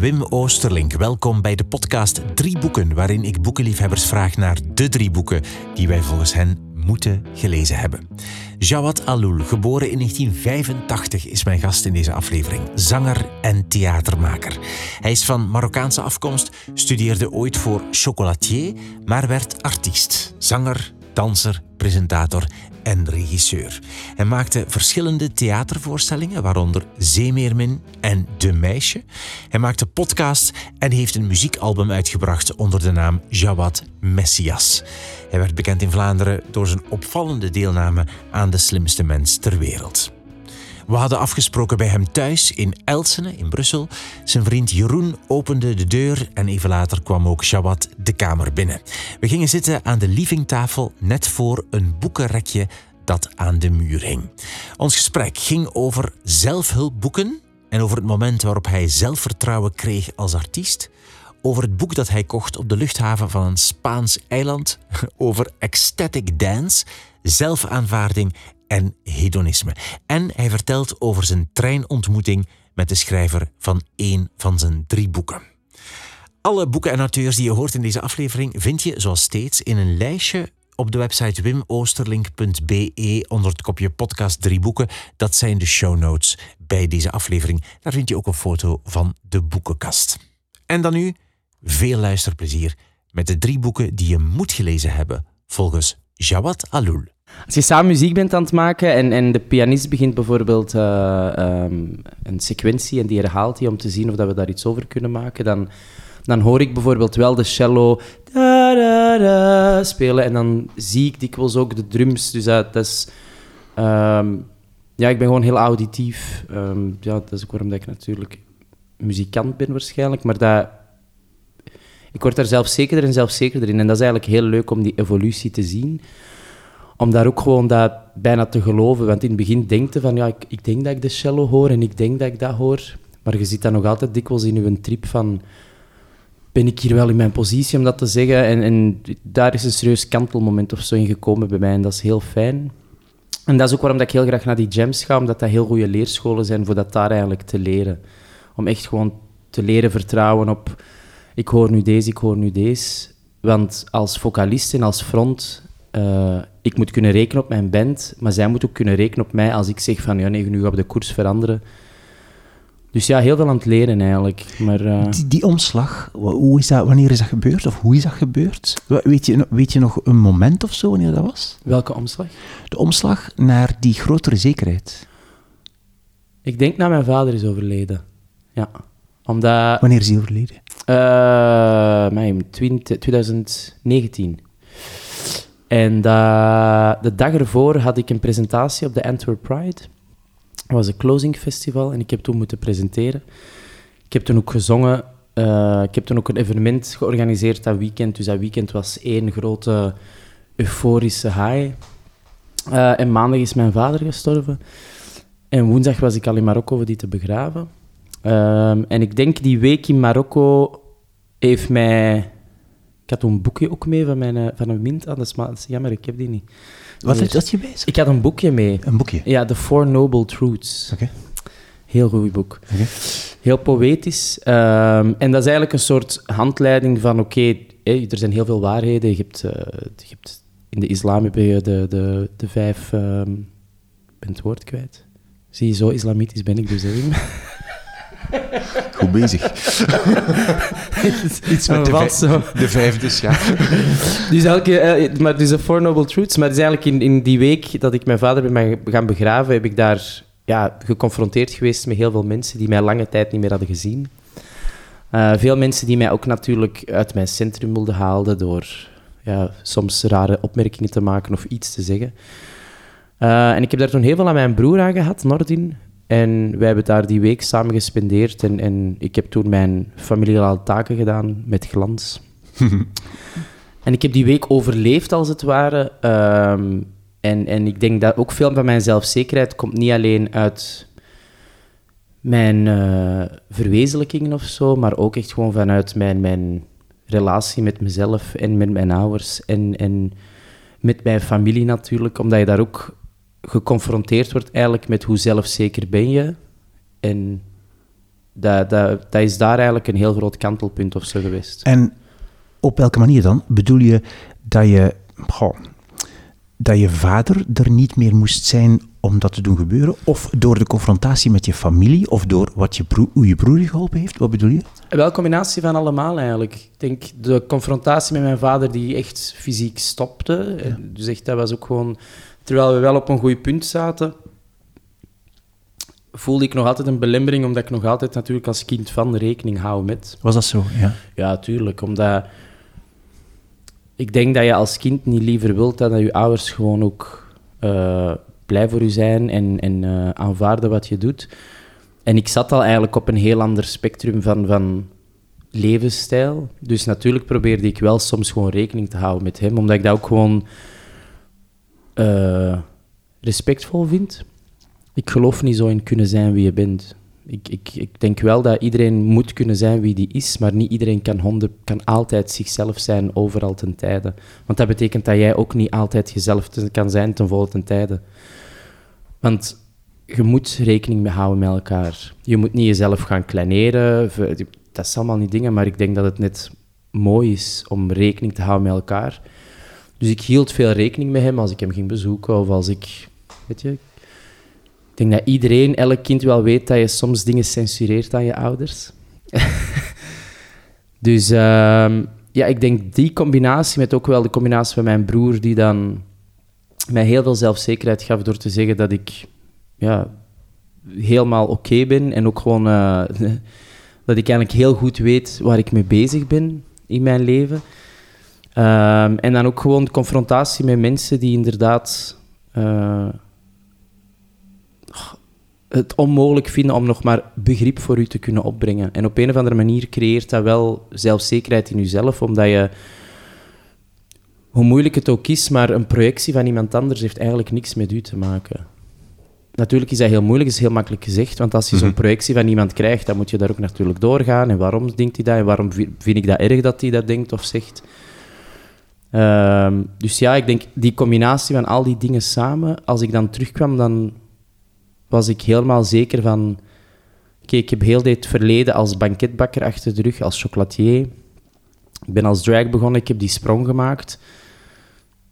Wim Oosterlink. Welkom bij de podcast Drie Boeken, waarin ik boekenliefhebbers vraag naar de drie boeken die wij volgens hen moeten gelezen hebben. Jawad Aloul, geboren in 1985, is mijn gast in deze aflevering. Zanger en theatermaker. Hij is van Marokkaanse afkomst, studeerde ooit voor chocolatier, maar werd artiest. Zanger, danser, presentator en regisseur. Hij maakte verschillende theatervoorstellingen, waaronder Zeemeermin en De Meisje. Hij maakte podcasts en heeft een muziekalbum uitgebracht onder de naam Jawad Messias. Hij werd bekend in Vlaanderen door zijn opvallende deelname aan De Slimste Mens ter Wereld. We hadden afgesproken bij hem thuis in Elsene in Brussel. Zijn vriend Jeroen opende de deur en even later kwam ook Jawad de kamer binnen. We gingen zitten aan de livingtafel net voor een boekenrekje dat aan de muur hing. Ons gesprek ging over zelfhulpboeken en over het moment waarop hij zelfvertrouwen kreeg als artiest over het boek dat hij kocht op de luchthaven van een Spaans eiland, over ecstatic dance, zelfaanvaarding en hedonisme. En hij vertelt over zijn treinontmoeting met de schrijver van één van zijn drie boeken. Alle boeken en auteurs die je hoort in deze aflevering vind je zoals steeds in een lijstje op de website wimoosterlink.be onder het kopje podcast drie boeken. Dat zijn de show notes bij deze aflevering. Daar vind je ook een foto van de boekenkast. En dan nu veel luisterplezier met de drie boeken die je moet gelezen hebben volgens Jawad Aloul. Als je samen muziek bent aan het maken en, en de pianist begint bijvoorbeeld uh, um, een sequentie en die herhaalt die om te zien of dat we daar iets over kunnen maken, dan, dan hoor ik bijvoorbeeld wel de cello spelen en dan zie ik dikwijls ook de drums. Dus dat, is... Um, ja, ik ben gewoon heel auditief. Um, ja, dat is ook waarom ik natuurlijk muzikant ben waarschijnlijk, maar dat... Ik word daar zelfzekerder en zelfzekerder in. En dat is eigenlijk heel leuk om die evolutie te zien om daar ook gewoon dat bijna te geloven. Want in het begin denk je van, ja, ik, ik denk dat ik de cello hoor en ik denk dat ik dat hoor. Maar je zit dan nog altijd dikwijls in je trip van, ben ik hier wel in mijn positie om dat te zeggen? En, en daar is een serieus kantelmoment of zo in gekomen bij mij en dat is heel fijn. En dat is ook waarom ik heel graag naar die jams ga, omdat dat heel goede leerscholen zijn voor dat daar eigenlijk te leren. Om echt gewoon te leren vertrouwen op, ik hoor nu deze, ik hoor nu deze. Want als vocalist en als front uh, ik moet kunnen rekenen op mijn band, maar zij moet ook kunnen rekenen op mij als ik zeg van ja, nee, nu gaan we de koers veranderen. Dus ja, heel veel aan het leren eigenlijk. Maar, uh... die, die, omslag, hoe is dat, wanneer is dat gebeurd of hoe is dat gebeurd? Weet je, weet je nog een moment of zo wanneer dat was? Welke omslag? De omslag naar die grotere zekerheid. Ik denk dat mijn vader is overleden. Ja. Omdat, wanneer is hij overleden? Uh, 2019. En de dag ervoor had ik een presentatie op de Antwerp Pride. Dat was een closing festival en ik heb toen moeten presenteren. Ik heb toen ook gezongen. Uh, ik heb toen ook een evenement georganiseerd dat weekend. Dus dat weekend was één grote euforische high. Uh, en maandag is mijn vader gestorven. En woensdag was ik al in Marokko voor die te begraven. Uh, en ik denk die week in Marokko heeft mij ik had een boekje ook mee van, mijn, eh, van een mint. Ah, dat, is maar, dat is jammer, ik heb die niet. Wat dus, had je mee? Ik had een boekje mee. Een boekje? Ja, The Four Noble Truths. Oké. Heel goed boek. Okay. Heel poëtisch. Um, en dat is eigenlijk een soort handleiding van, oké, okay, hey, er zijn heel veel waarheden. Je hebt, uh, je hebt, in de islam heb je de, de, de vijf... Um, ben het woord kwijt. Zie je, zo islamitisch ben ik dus. Goed bezig. Iets met de, vijf, zo. de vijfdes, ja. dus elke, uh, maar dus Four Noble Truths. Maar het is eigenlijk in, in die week dat ik mijn vader ben gaan begraven, heb ik daar ja, geconfronteerd geweest met heel veel mensen die mij lange tijd niet meer hadden gezien. Uh, veel mensen die mij ook natuurlijk uit mijn centrum wilden halen door ja, soms rare opmerkingen te maken of iets te zeggen. Uh, en ik heb daar toen heel veel aan mijn broer aan gehad, Nordin. En wij hebben daar die week samen gespendeerd. En, en ik heb toen mijn familiale taken gedaan met glans. en ik heb die week overleefd, als het ware. Um, en, en ik denk dat ook veel van mijn zelfzekerheid komt niet alleen uit mijn uh, verwezenlijkingen of zo, maar ook echt gewoon vanuit mijn, mijn relatie met mezelf en met mijn ouders en, en met mijn familie natuurlijk, omdat je daar ook geconfronteerd wordt eigenlijk met hoe zelfzeker ben je. En dat, dat, dat is daar eigenlijk een heel groot kantelpunt of zo geweest. En op welke manier dan? Bedoel je dat je, goh, dat je vader er niet meer moest zijn om dat te doen gebeuren? Of door de confrontatie met je familie? Of door wat je broer, hoe je broer je geholpen heeft? Wat bedoel je? Wel een combinatie van allemaal eigenlijk. Ik denk de confrontatie met mijn vader die echt fysiek stopte. Dus echt, dat was ook gewoon... Terwijl we wel op een goed punt zaten, voelde ik nog altijd een belemmering, omdat ik nog altijd natuurlijk als kind van rekening hou met. Was dat zo? Ja. Ja, tuurlijk. Omdat ik denk dat je als kind niet liever wilt dan dat je ouders gewoon ook eh, blij voor je zijn en, en eh, aanvaarden wat je doet. En ik zat al eigenlijk op een heel ander spectrum van, van levensstijl. Dus natuurlijk probeerde ik wel soms gewoon rekening te houden met hem, omdat ik dat ook gewoon eh, respectvol vind. Ik geloof niet zo in kunnen zijn wie je bent. Ik, ik, ik denk wel dat iedereen moet kunnen zijn wie die is, maar niet iedereen kan, kan altijd zichzelf zijn overal ten tijde. Want dat betekent dat jij ook niet altijd jezelf kan zijn ten volle ten tijde. Want je moet rekening mee houden met elkaar. Je moet niet jezelf gaan kleineren. Dat is allemaal niet dingen, maar ik denk dat het net mooi is om rekening te houden met elkaar. Dus ik hield veel rekening met hem als ik hem ging bezoeken of als ik... Weet je, ik denk dat iedereen, elk kind wel weet dat je soms dingen censureert aan je ouders. dus ehm, ja, ik denk die combinatie met ook wel de combinatie van mijn broer, die dan mij heel veel zelfzekerheid gaf door te zeggen dat ik ja, helemaal oké ben en ook gewoon eh, dat ik eigenlijk heel goed weet waar ik mee bezig ben in mijn leven. Ehm, en dan ook gewoon de confrontatie met mensen die inderdaad eh, het onmogelijk vinden om nog maar begrip voor u te kunnen opbrengen. En op een of andere manier creëert dat wel zelfzekerheid in uzelf, omdat je, hoe moeilijk het ook is, maar een projectie van iemand anders heeft eigenlijk niks met u te maken. Natuurlijk is dat heel moeilijk, is heel makkelijk gezegd, want als je zo'n Mhm. projectie van iemand krijgt, dan moet je daar ook natuurlijk doorgaan. En waarom denkt hij dat? En waarom vi- vind ik dat erg dat hij dat denkt of zegt? Ehm, dus ja, ik denk die combinatie van al die dingen samen, als ik dan terugkwam, dan was ik helemaal zeker van... Oké, ik heb heel dit verleden als banketbakker achter de rug, als chocolatier. Ik ben als drag begonnen, ik heb die sprong gemaakt.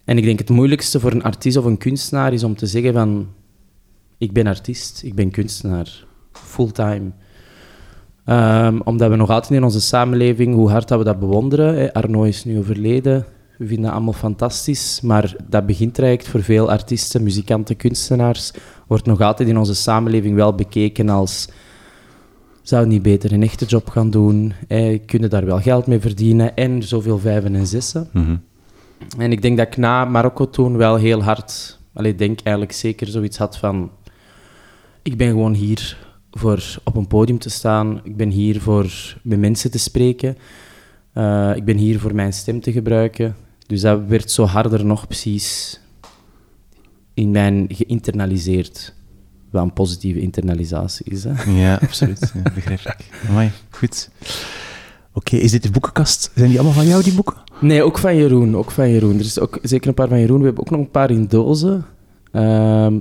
En ik denk het moeilijkste voor een artiest of een kunstenaar is om te zeggen van... Ik ben artiest, ik ben kunstenaar. Fulltime. Ehm, omdat we nog altijd in onze samenleving, hoe hard dat we dat bewonderen... Hè, Arno is nu overleden, we vinden dat allemaal fantastisch. Maar dat begint eigenlijk voor veel artiesten, muzikanten, kunstenaars... wordt nog altijd in onze samenleving wel bekeken als... Zou niet beter een echte job gaan doen? Eh, kunnen daar wel geld mee verdienen? En zoveel vijven en zessen. Mhm. En ik denk dat ik na Marokko toen wel heel hard, allee, ik denk eigenlijk zeker zoiets had van, ik ben gewoon hier voor op een podium te staan, ik ben hier voor met mensen te spreken, Eh, ik ben hier voor mijn stem te gebruiken. Dus dat werd zo harder nog precies in mijn geïnternaliseerd, wat een positieve internalisatie is. Hè? Ja, absoluut. Ja, begrijp ik. Amai, goed. Oké, is dit de boekenkast? Zijn die allemaal van jou, die boeken? Nee, ook van Jeroen. Ook van Jeroen. Er is ook zeker een paar van Jeroen. We hebben ook nog een paar in dozen. Ehm,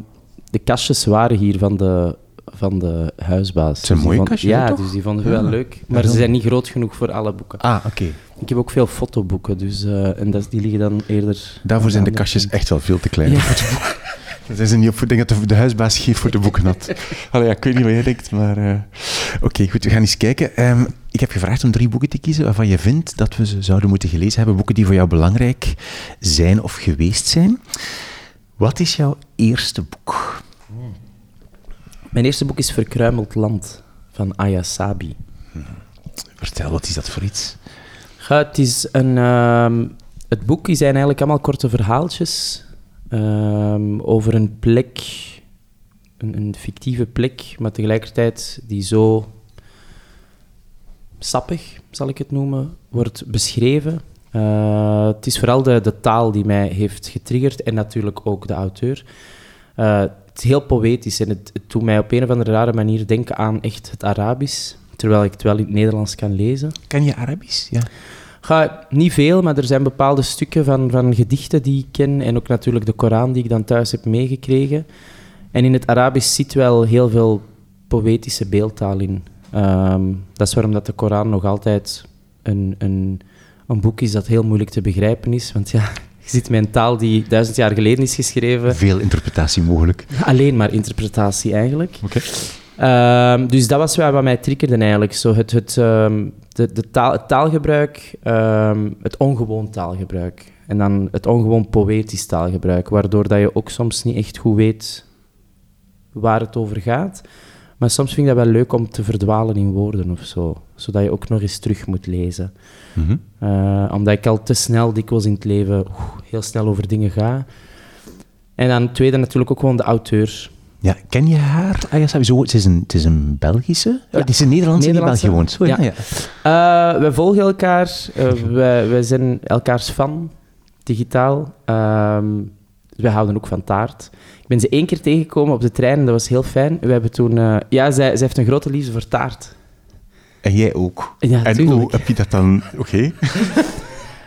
de kastjes waren hier van de, van de huisbaas. zijn Dus mooie vond- kastjes, Ja, toch? dus die vonden we Ja. wel leuk. Maar Ja, ze zijn niet groot genoeg voor alle boeken. Ah, oké. Ik heb ook veel fotoboeken, dus, eh, en dat, die liggen dan eerder... Daarvoor zijn de kastjes kant. echt wel veel te klein Ja. voor de boeken. Dat is niet op, ik denk dat de, de huisbaas geen voor de boeken had. Allee, ja, ik weet niet wat jij denkt, maar... eh, Oké, goed, we gaan eens kijken. Ehm, ik heb gevraagd om drie boeken te kiezen waarvan je vindt dat we ze zouden moeten gelezen hebben. Boeken die voor jou belangrijk zijn of geweest zijn. Wat is jouw eerste boek? Mijn eerste boek is Verkruimeld Land, van Aya Sabi. Vertel, wat is dat voor iets? Het, is een, ehm, het boek zijn eigenlijk allemaal korte verhaaltjes ehm, over een plek, een, een fictieve plek, maar tegelijkertijd die zo sappig, zal ik het noemen, wordt beschreven. Eh, het is vooral de, de taal die mij heeft getriggerd en natuurlijk ook de auteur. Eh, het is heel poëtisch en het, het doet mij op een of andere rare manier denken aan echt het Arabisch, terwijl ik het wel in het Nederlands kan lezen. Ken je Arabisch? Ja. Ga, niet veel, maar er zijn bepaalde stukken van, van gedichten die ik ken. En ook natuurlijk de Koran die ik dan thuis heb meegekregen. En in het Arabisch zit wel heel veel poëtische beeldtaal in. Ehm, dat is waarom dat de Koran nog altijd een, een, een boek is dat heel moeilijk te begrijpen is. Want ja, je zit met een taal die duizend jaar geleden is geschreven. Veel interpretatie mogelijk. Alleen maar interpretatie eigenlijk. Oké. Ehm, dus dat was wat mij triggerde eigenlijk. Zo het, het, ehm, de, de taal, het taalgebruik, ehm, het ongewoon taalgebruik. En dan het ongewoon poëtisch taalgebruik, waardoor dat je ook soms niet echt goed weet waar het over gaat. Maar soms vind ik dat wel leuk om te verdwalen in woorden of zo. Zodat je ook nog eens terug moet lezen. Mhm. Eh, omdat ik al te snel dikwijls in het leven heel snel over dingen ga. En dan tweede natuurlijk ook gewoon de auteur. Ja, ken je haar? Ah, ja, sowieso. Het is een, het is een Belgische? Ja. Het is een Nederlandse, die in Nederlandse. België woont. Ja. Eh, we volgen elkaar. eh, wij, wij zijn elkaars fan, digitaal. Ehm wij houden ook van taart. Ik ben ze één keer tegengekomen op de trein en dat was heel fijn. We hebben toen... eh, ja, zij, zij heeft een grote liefde voor taart. En jij ook. Ja, en hoe heb je dat dan... Oké.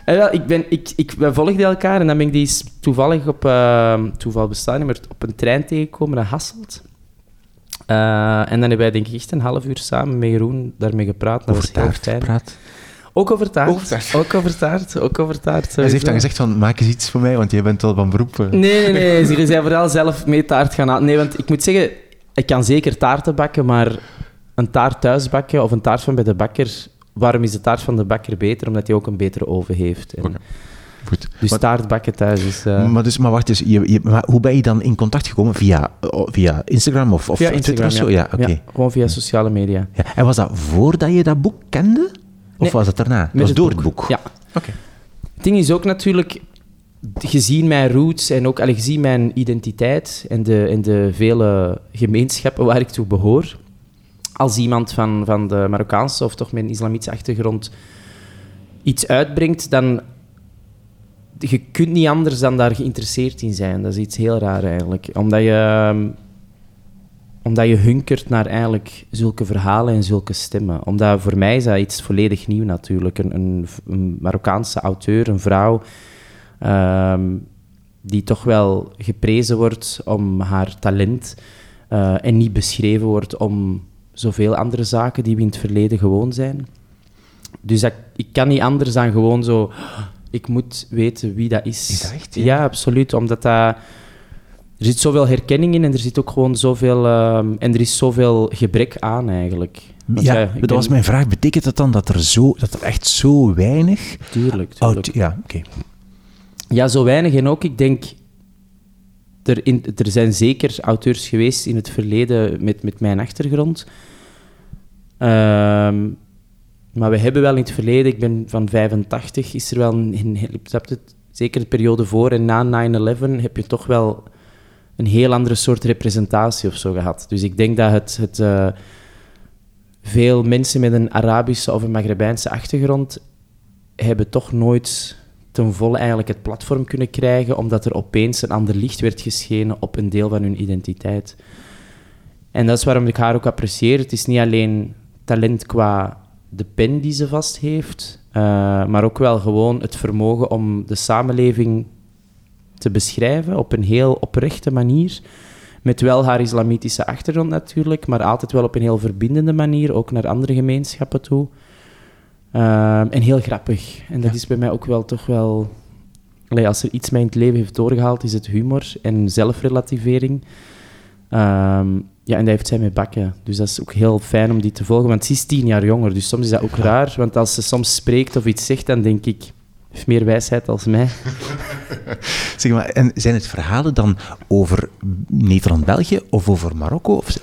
wel, ik ben, ik, ik, wij volgden elkaar en dan ben ik die toevallig op... eh, toeval bestaan niet, maar op een trein tegengekomen naar Hasselt. Eh, en dan hebben wij denk ik echt een half uur samen met Jeroen daarmee gepraat. Dat Over taart fijn. praat. Ook over taart. Ook over taart. Ook over taart. Ze heeft dan gezegd van, maak eens iets voor mij, want jij bent al van beroep. eh. Nee, nee, nee. Ze zijn vooral zelf mee taart gaan halen. Nee, want ik moet zeggen, ik kan zeker taarten bakken, maar een taart thuis bakken of een taart van bij de bakker, waarom is de taart van de bakker beter? Omdat hij ook een betere oven heeft. En. Goed. Dus Maar- taart bakken thuis is... eh, Maar, dus, maar wacht eens, je, je- maar hoe ben je dan in contact gekomen? Via, oh, via Instagram of, of via Twitter Instagram, of zo? Ja, oké. Ja, gewoon via sociale media. Ja. En was dat voordat je dat boek kende? Of Nee, was dat daarna? Dat was door het boek? Ja. Oké. Het ding is ook natuurlijk, gezien mijn roots en ook gezien mijn identiteit en de, en de vele gemeenschappen waar ik toe behoor, als iemand van, van de Marokkaanse of toch met een islamitische achtergrond iets uitbrengt, dan je kunt niet anders dan daar geïnteresseerd in zijn. Dat is iets heel raar eigenlijk. Omdat je, omdat je hunkert naar eigenlijk zulke verhalen en zulke stemmen. Omdat voor mij is dat iets volledig nieuw natuurlijk. Een, een, een Marokkaanse auteur, een vrouw, ehm, die toch wel geprezen wordt om haar talent eh, en niet beschreven wordt om zoveel andere zaken die we in het verleden gewoon zijn. Dus dat, ik kan niet anders dan gewoon zo... Ik moet weten wie dat is. Is dat echt, Ja, ja? absoluut. Omdat dat... Er zit zoveel herkenning in en er zit ook gewoon zoveel... ehm, en er is zoveel gebrek aan, eigenlijk. Want Ja, dat ben- was mijn vraag. Betekent dat dan dat er, zo, dat er echt zo weinig... Tuurlijk, tuurlijk. Oud, ja, oké. Ja, zo weinig. En ook, ik denk... Er, in, er zijn zeker auteurs geweest in het verleden met, met mijn achtergrond. Ehm, maar we hebben wel in het verleden, ik ben van 85, is er wel een, een, het, zeker de periode voor en na 9-11 heb je toch wel een heel andere soort representatie of zo gehad. Dus ik denk dat het, het eh, veel mensen met een Arabische of een Maghrebijnse achtergrond hebben toch nooit ten volle eigenlijk het platform kunnen krijgen, omdat er opeens een ander licht werd geschenen op een deel van hun identiteit. En dat is waarom ik haar ook apprecieer. Het is niet alleen talent qua de pen die ze vast heeft, eh, maar ook wel gewoon het vermogen om de samenleving te beschrijven op een heel oprechte manier. Met wel haar islamitische achtergrond natuurlijk, maar altijd wel op een heel verbindende manier, ook naar andere gemeenschappen toe. Ehm, en heel grappig. En dat Ja. is bij mij ook wel toch wel... Allee, als er iets mij in het leven heeft doorgehaald, is het humor en zelfrelativering. Ehm, ja, en dat heeft zij met bakken. Dus dat is ook heel fijn om die te volgen. Want ze is tien jaar jonger, dus soms is dat ook raar. Want als ze soms spreekt of iets zegt, dan denk ik... Heeft meer wijsheid als mij. Zeg maar, en zijn het verhalen dan over Nederland-België of over Marokko? Of,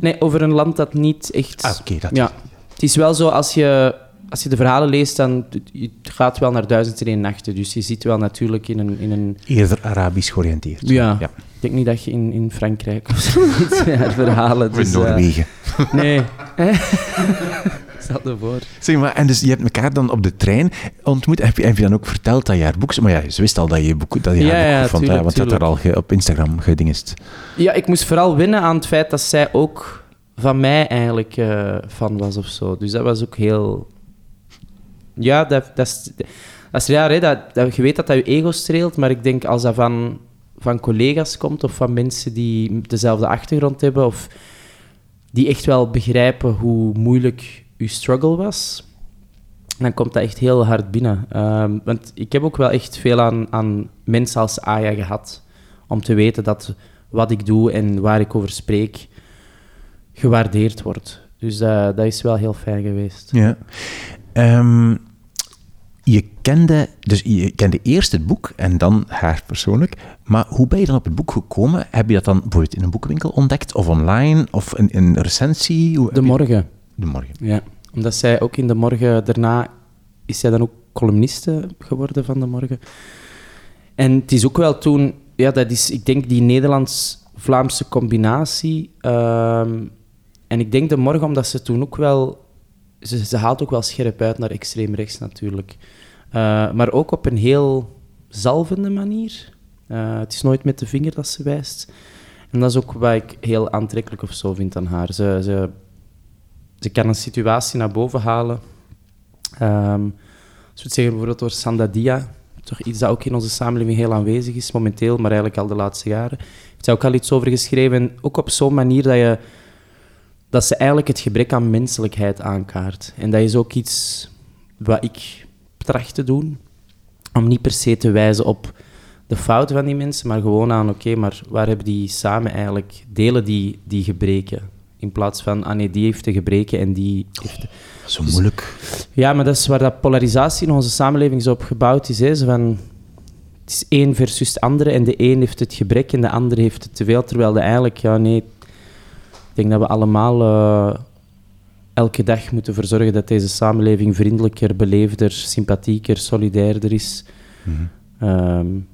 Nee, over een land dat niet echt... ah, oké, dat Ja, het is wel zo, als je, als je de verhalen leest, dan het gaat wel naar duizend en één nachten. Dus je zit wel natuurlijk in een... In een eerder Arabisch georiënteerd. ja, ja. ik denk niet dat je in, in Frankrijk of zo verhalen... Of in Dus, eh, Noorwegen. nee. Stel je voor. Zeg maar, en dus je hebt elkaar dan op de trein ontmoet. Heb je, heb je dan ook verteld dat je haar boek... Maar ja, ze wist al dat je, boek, dat je Ja, haar boek ja, vond, hè, tuurlijk, want je had haar al ge- op Instagram gedingest. Ja, ik moest vooral winnen aan het feit dat zij ook van mij eigenlijk eh, fan was of zo. Dus dat was ook heel... Ja, dat, dat, is, hè. Dat, je weet dat dat je ego streelt, maar ik denk als dat van, van collega's komt of van mensen die dezelfde achtergrond hebben of die echt wel begrijpen hoe moeilijk uw struggle was, dan komt dat echt heel hard binnen. Ehm, want ik heb ook wel echt veel aan, aan mensen als Aya gehad, om te weten dat wat ik doe en waar ik over spreek, gewaardeerd wordt. Dus uh, dat is wel heel fijn geweest. Ja. Um, je kende, dus je kende eerst het boek en dan haar persoonlijk. Maar hoe ben je dan op het boek gekomen? Heb je dat dan bijvoorbeeld in een boekwinkel ontdekt of online of in een recensie? Hoe, de morgen. De morgen. Ja, omdat zij ook in de morgen daarna is zij dan ook columniste geworden van de morgen. En het is ook wel toen, ja, dat is, ik denk die Nederlands-Vlaamse combinatie. Ehm, en ik denk de morgen, omdat ze toen ook wel ze, haalt ook wel scherp uit naar extreem rechts natuurlijk. Uh, maar ook op een heel zalvende manier. Uh, het is nooit met de vinger dat ze wijst. En dat is ook wat ik heel aantrekkelijk of zo vind aan haar. Ze, ze, ze kan een situatie naar boven halen. Um, we het zeggen bijvoorbeeld door Sandadia, toch iets dat ook in onze samenleving heel aanwezig is momenteel, maar eigenlijk al de laatste jaren. Heeft zij ook al iets over geschreven. ook op zo'n manier dat je dat ze eigenlijk het gebrek aan menselijkheid aankaart. En dat is ook iets wat ik tracht te doen. Om niet per se te wijzen op de fouten van die mensen, maar gewoon aan, oké, maar waar hebben die samen eigenlijk, delen die, die gebreken? In plaats van, ah nee, die heeft de gebreken en die heeft... zo moeilijk. ja, maar dat is waar dat polarisatie in onze samenleving zo op gebouwd is. Hè? Zo van, het is één versus de andere en de een heeft het gebrek en de ander heeft het te veel, terwijl de eigenlijk, ja nee, ik denk dat we allemaal uh, elke dag moeten verzorgen dat deze samenleving vriendelijker, beleefder, sympathieker, solidairder is. Mm -hmm.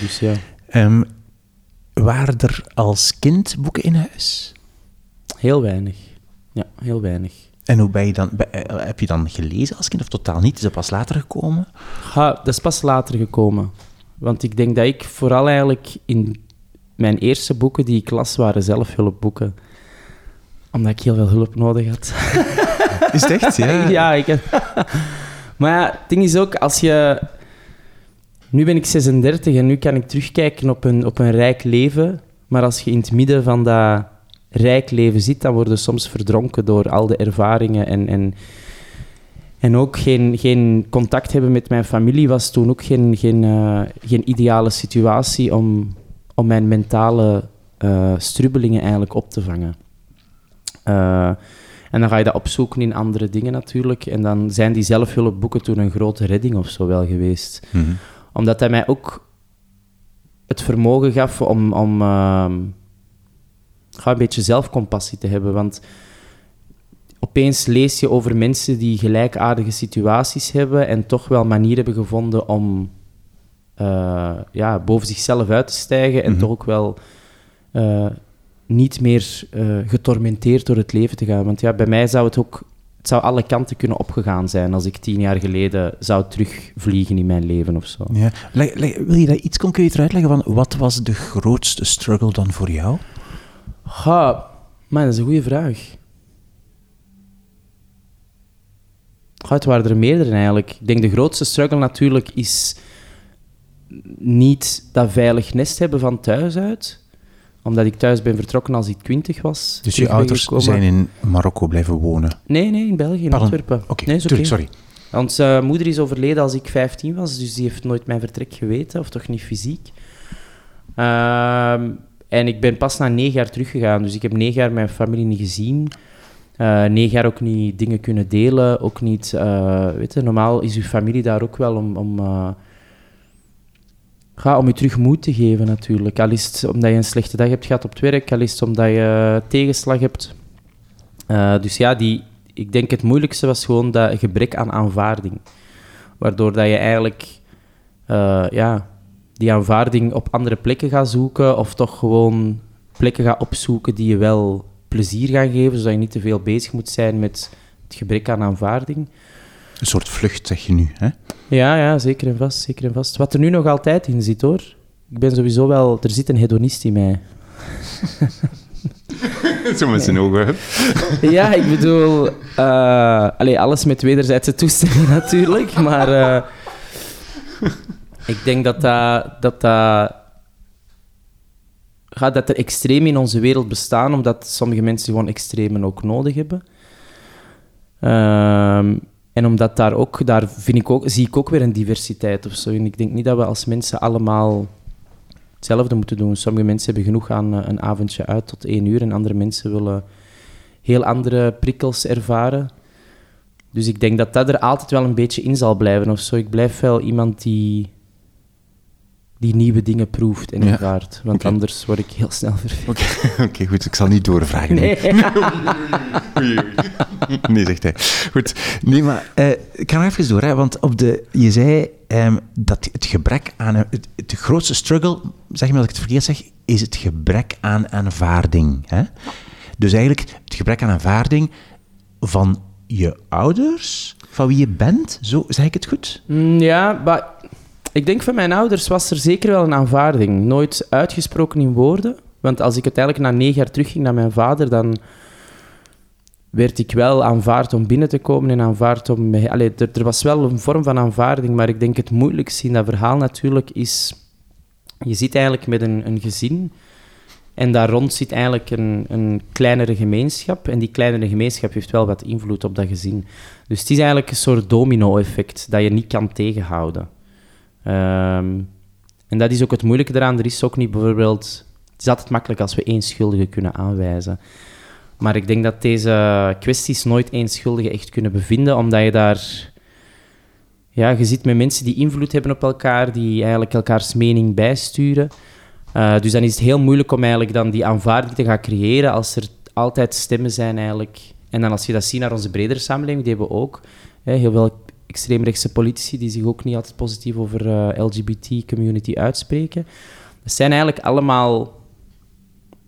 dus ja. Um, waren er als kind boeken in huis? Heel weinig. Ja, heel weinig. En hoe ben je dan, eh, heb je dan gelezen als kind of totaal niet? Is dat pas later gekomen? Dat is pas later gekomen. Want ik denk dat ik vooral eigenlijk in mijn eerste boeken die ik las, waren zelfhulpboeken omdat ik heel veel hulp nodig had. Is het echt? Ja. ja, ik heb... maar ja, het ding is ook, als je... Nu ben ik 36 en nu kan ik terugkijken op een, op een rijk leven. Maar als je in het midden van dat rijk leven zit, dan word je soms verdronken door al de ervaringen. En, en, en ook geen, geen contact hebben met mijn familie was toen ook geen, geen, uh, geen ideale situatie om, om mijn mentale uh, strubbelingen eigenlijk op te vangen. Uh, en dan ga je dat opzoeken in andere dingen natuurlijk. En dan zijn die zelfhulpboeken toen een grote redding of zo wel geweest. Mm -hmm. Omdat hij mij ook het vermogen gaf om, om uh, een beetje zelfcompassie te hebben. Want opeens lees je over mensen die gelijkaardige situaties hebben en toch wel manieren hebben gevonden om uh, ja, boven zichzelf uit te stijgen en mm -hmm. toch ook wel uh, niet meer uh, getormenteerd door het leven te gaan. Want ja, bij mij zou het ook... Het zou alle kanten kunnen opgegaan zijn als ik tien jaar geleden zou terugvliegen in mijn leven of zo. Ja. wil je dat iets concreter uitleggen? Van wat was de grootste struggle dan voor jou? Ha, man, dat is een goede vraag. Ha, het waren er meerdere eigenlijk. Ik denk de grootste struggle natuurlijk is niet dat veilig nest hebben van thuis uit omdat ik thuis ben vertrokken als ik twintig was. Dus je ouders zijn in Marokko blijven wonen? Nee, nee, in België, in Antwerpen. Oké, okay. nee, sorry. Onze uh, moeder is overleden als ik 15 was, dus die heeft nooit mijn vertrek geweten, of toch niet fysiek. Uh, en ik ben pas na negen jaar teruggegaan, dus ik heb negen jaar mijn familie niet gezien. Uh, negen jaar ook niet dingen kunnen delen, ook niet... Eh, weet je, normaal is uw familie daar ook wel om... om eh, Ga om je terug moed te geven natuurlijk. Al is het omdat je een slechte dag hebt gehad op het werk, al is het omdat je tegenslag hebt. Uh, dus ja, die, ik denk het moeilijkste was gewoon dat gebrek aan aanvaarding. Waardoor dat je eigenlijk uh, ja, die aanvaarding op andere plekken gaat zoeken of toch gewoon plekken gaat opzoeken die je wel plezier gaan geven, zodat je niet te veel bezig moet zijn met het gebrek aan aanvaarding. Een soort vlucht, zeg je nu, hè? Ja, ja, zeker en vast, zeker en vast. Wat er nu nog altijd in zit, hoor. Ik ben sowieso wel... Er zit een hedonist in mij. Zo met zijn ogen. ja, ik bedoel... Uh, allee, alles met wederzijdse toestemming natuurlijk, maar... Uh, ik denk dat dat... dat, dat gaat dat er extremen in onze wereld bestaan, omdat sommige mensen gewoon extremen ook nodig hebben. Ehm, en omdat daar ook, daar vind ik ook, zie ik ook weer een diversiteit of zo. En ik denk niet dat we als mensen allemaal hetzelfde moeten doen. Sommige mensen hebben genoeg aan eh, een avondje uit tot één uur en andere mensen willen heel andere prikkels ervaren. Dus ik denk dat dat er altijd wel een beetje in zal blijven of zo. Ik blijf wel iemand die, die nieuwe dingen proeft en Ja. ervaart. Want anders word ik heel snel verveeld. Oké, oké, goed. Ik zal niet doorvragen. Nee. Oei. Nee, zegt hij. Goed. Nee, maar eh, ik ga nog even door, hè, want op de, je zei ehm, dat het gebrek aan... Het, het grootste struggle, zeg maar als ik het verkeerd zeg, is het gebrek aan aanvaarding. Hè? Dus eigenlijk het gebrek aan aanvaarding van je ouders, van wie je bent, zo zeg ik het goed? Mm, Ja, maar ik denk van mijn ouders was er zeker wel een aanvaarding. Nooit uitgesproken in woorden. Want als ik uiteindelijk na negen jaar terugging naar mijn vader, dan werd ik wel aanvaard om binnen te komen en aanvaard om... er, er was wel een vorm van aanvaarding, maar ik denk het moeilijkste in dat verhaal natuurlijk is... Je zit eigenlijk met een, een gezin en daar rond zit eigenlijk een, een kleinere gemeenschap. En die kleinere gemeenschap heeft wel wat invloed op dat gezin. Dus het is eigenlijk een soort domino-effect dat je niet kan tegenhouden. Ehm, en dat is ook het moeilijke eraan. Er is ook niet bijvoorbeeld... Het is altijd makkelijk als we één schuldige kunnen aanwijzen. Maar ik denk dat deze kwesties nooit één schuldige echt kunnen bevinden, omdat je daar... Ja, je zit met mensen die invloed hebben op elkaar, die eigenlijk elkaars mening bijsturen. Eh, dus dan is het heel moeilijk om eigenlijk dan die aanvaarding te gaan creëren als er altijd stemmen zijn eigenlijk. En dan als je dat ziet naar onze bredere samenleving, die hebben we ook. Hè, heel veel extreemrechtse politici die zich ook niet altijd positief over eh LGBT-community uitspreken. Dat zijn eigenlijk allemaal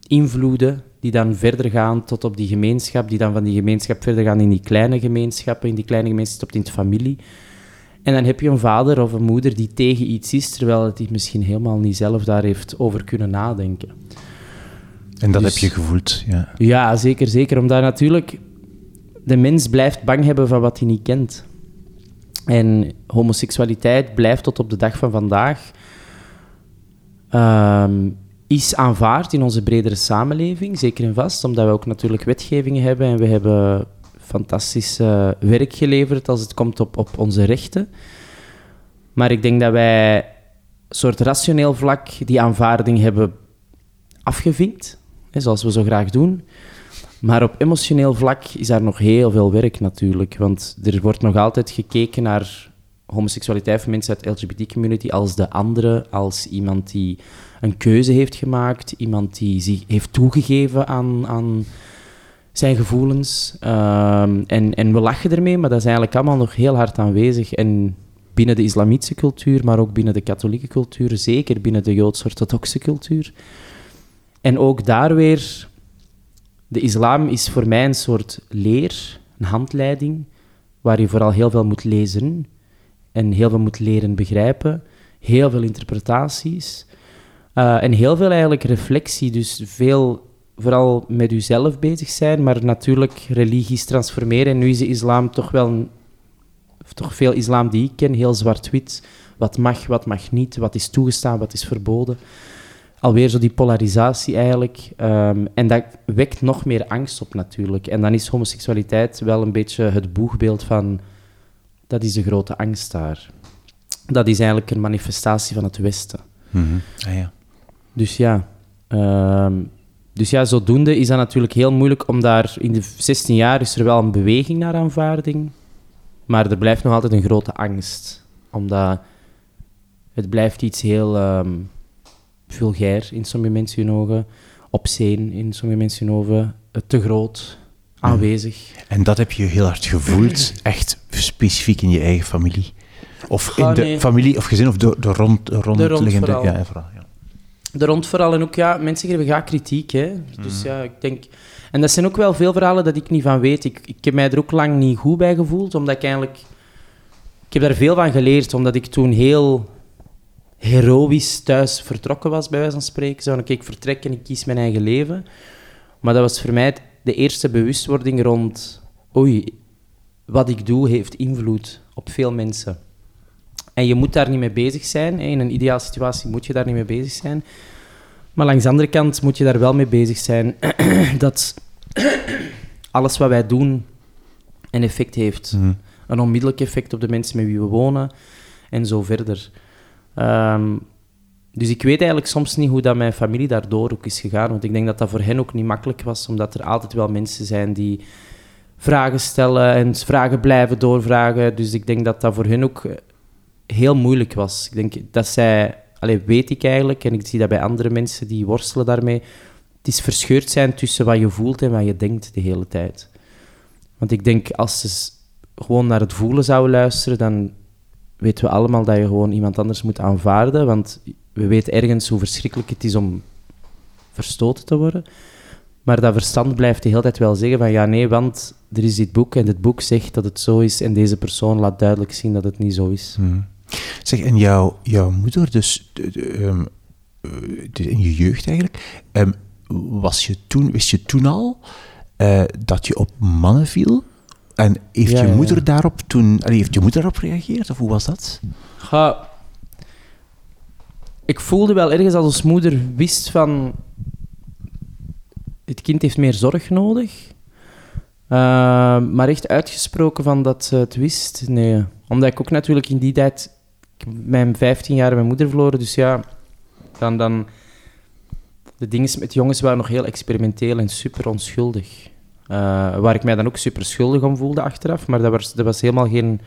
invloeden die dan verder gaan tot op die gemeenschap, die dan van die gemeenschap verder gaan in die kleine gemeenschappen, in die kleine gemeenschap tot in de familie. En dan heb je een vader of een moeder die tegen iets is, terwijl het die misschien helemaal niet zelf daar heeft over kunnen nadenken. En dat Dus- heb je gevoeld, ja. Ja, zeker, zeker. Omdat natuurlijk de mens blijft bang hebben van wat hij niet kent. En homoseksualiteit blijft tot op de dag van vandaag ehm, is aanvaard in onze bredere samenleving, zeker en vast, omdat we ook natuurlijk wetgevingen hebben en we hebben fantastisch werk geleverd als het komt op, op onze rechten. Maar ik denk dat wij een soort rationeel vlak die aanvaarding hebben afgevinkt, hè, zoals we zo graag doen. Maar op emotioneel vlak is daar nog heel veel werk natuurlijk. Want er wordt nog altijd gekeken naar homoseksualiteit van mensen uit de LGBT-community als de andere, als iemand die een keuze heeft gemaakt, iemand die zich heeft toegegeven aan, aan zijn gevoelens. Ehm, en, en we lachen ermee, maar dat is eigenlijk allemaal nog heel hard aanwezig. En binnen de islamitische cultuur, maar ook binnen de katholieke cultuur, zeker binnen de joods-orthodoxe cultuur. En ook daar weer, de islam is voor mij een soort leer, een handleiding, waar je vooral heel veel moet lezen en heel veel moet leren begrijpen, heel veel interpretaties eh, en heel veel eigenlijk reflectie. Dus veel vooral met jezelf bezig zijn, maar natuurlijk religies transformeren. En nu is de islam toch wel, een, toch veel islam die ik ken, heel zwart-wit. Wat mag, wat mag niet, wat is toegestaan, wat is verboden. Alweer zo die polarisatie eigenlijk. Ehm, en dat wekt nog meer angst op natuurlijk. En dan is homoseksualiteit wel een beetje het boegbeeld van... Dat is de grote angst daar. Dat is eigenlijk een manifestatie van het Westen. Mhm. Ah, ja. Dus ja, ehm, dus ja, zodoende is dat natuurlijk heel moeilijk om daar... In de 16 jaar is er wel een beweging naar aanvaarding, maar er blijft nog altijd een grote angst. Omdat het blijft iets heel ehm, vulgair in sommige mensen hun ogen, obscene in sommige mensen hun ogen, eh, te groot, aanwezig. En dat heb je heel hard gevoeld, echt specifiek in je eigen familie? Of in Ah, de familie of gezin, of de, de rond, rondliggende... vooral. ja, vooral, ja. Er rond vooral en ook, ja, mensen geven graag kritiek, hè. Dus ja, ik denk... En dat zijn ook wel veel verhalen dat ik niet van weet. Ik, ik heb mij er ook lang niet goed bij gevoeld, omdat ik eigenlijk... Ik heb daar veel van geleerd, omdat ik toen heel heroïs thuis vertrokken was, bij wijze van spreken. Zo, oké, ik vertrek en ik kies mijn eigen leven. Maar dat was voor mij de eerste bewustwording rond... Oei, wat ik doe heeft invloed op veel mensen. En je moet daar niet mee bezig zijn. In een ideale situatie moet je daar niet mee bezig zijn. Maar langs de andere kant moet je daar wel mee bezig zijn dat alles wat wij doen een effect heeft. Mhm. Een onmiddellijk effect op de mensen met wie we wonen en zo verder. Ehm, dus ik weet eigenlijk soms niet hoe dat mijn familie daardoor ook is gegaan. Want ik denk dat dat voor hen ook niet makkelijk was, omdat er altijd wel mensen zijn die vragen stellen en vragen blijven doorvragen. Dus ik denk dat dat voor hen ook eh, heel moeilijk was. Ik denk dat zij, allee, weet ik eigenlijk, en ik zie dat bij andere mensen die worstelen daarmee, het is verscheurd zijn tussen wat je voelt en wat je denkt de hele tijd. Want ik denk, als ze gewoon naar het voelen zouden luisteren, dan weten we allemaal dat je gewoon iemand anders moet aanvaarden. Want we weten ergens hoe verschrikkelijk het is om verstoten te worden. Maar dat verstand blijft de hele tijd wel zeggen van ja, nee, want er is dit boek en dit boek zegt dat het zo is en deze persoon laat duidelijk zien dat het niet zo is. Mhm. Zeg, en jouw, jouw moeder, dus ehm, eh, in je jeugd eigenlijk, ehm, was je toen, wist je toen al eh, dat je op mannen viel? En heeft Ja, je moeder ja. daarop toen, allee, heeft je moeder daarop gereageerd, of hoe was dat? Ga, ik voelde wel ergens als ons moeder wist van... Het kind heeft meer zorg nodig. Eh, maar echt uitgesproken van dat ze het wist, nee. Omdat ik ook natuurlijk in die tijd... Ik heb mijn 15 jaar mijn moeder verloren, dus ja... Dan, dan, de dingen met jongens waren nog heel experimenteel en super onschuldig. Eh, waar ik mij dan ook super schuldig om voelde achteraf. Maar dat was, dat was helemaal geen...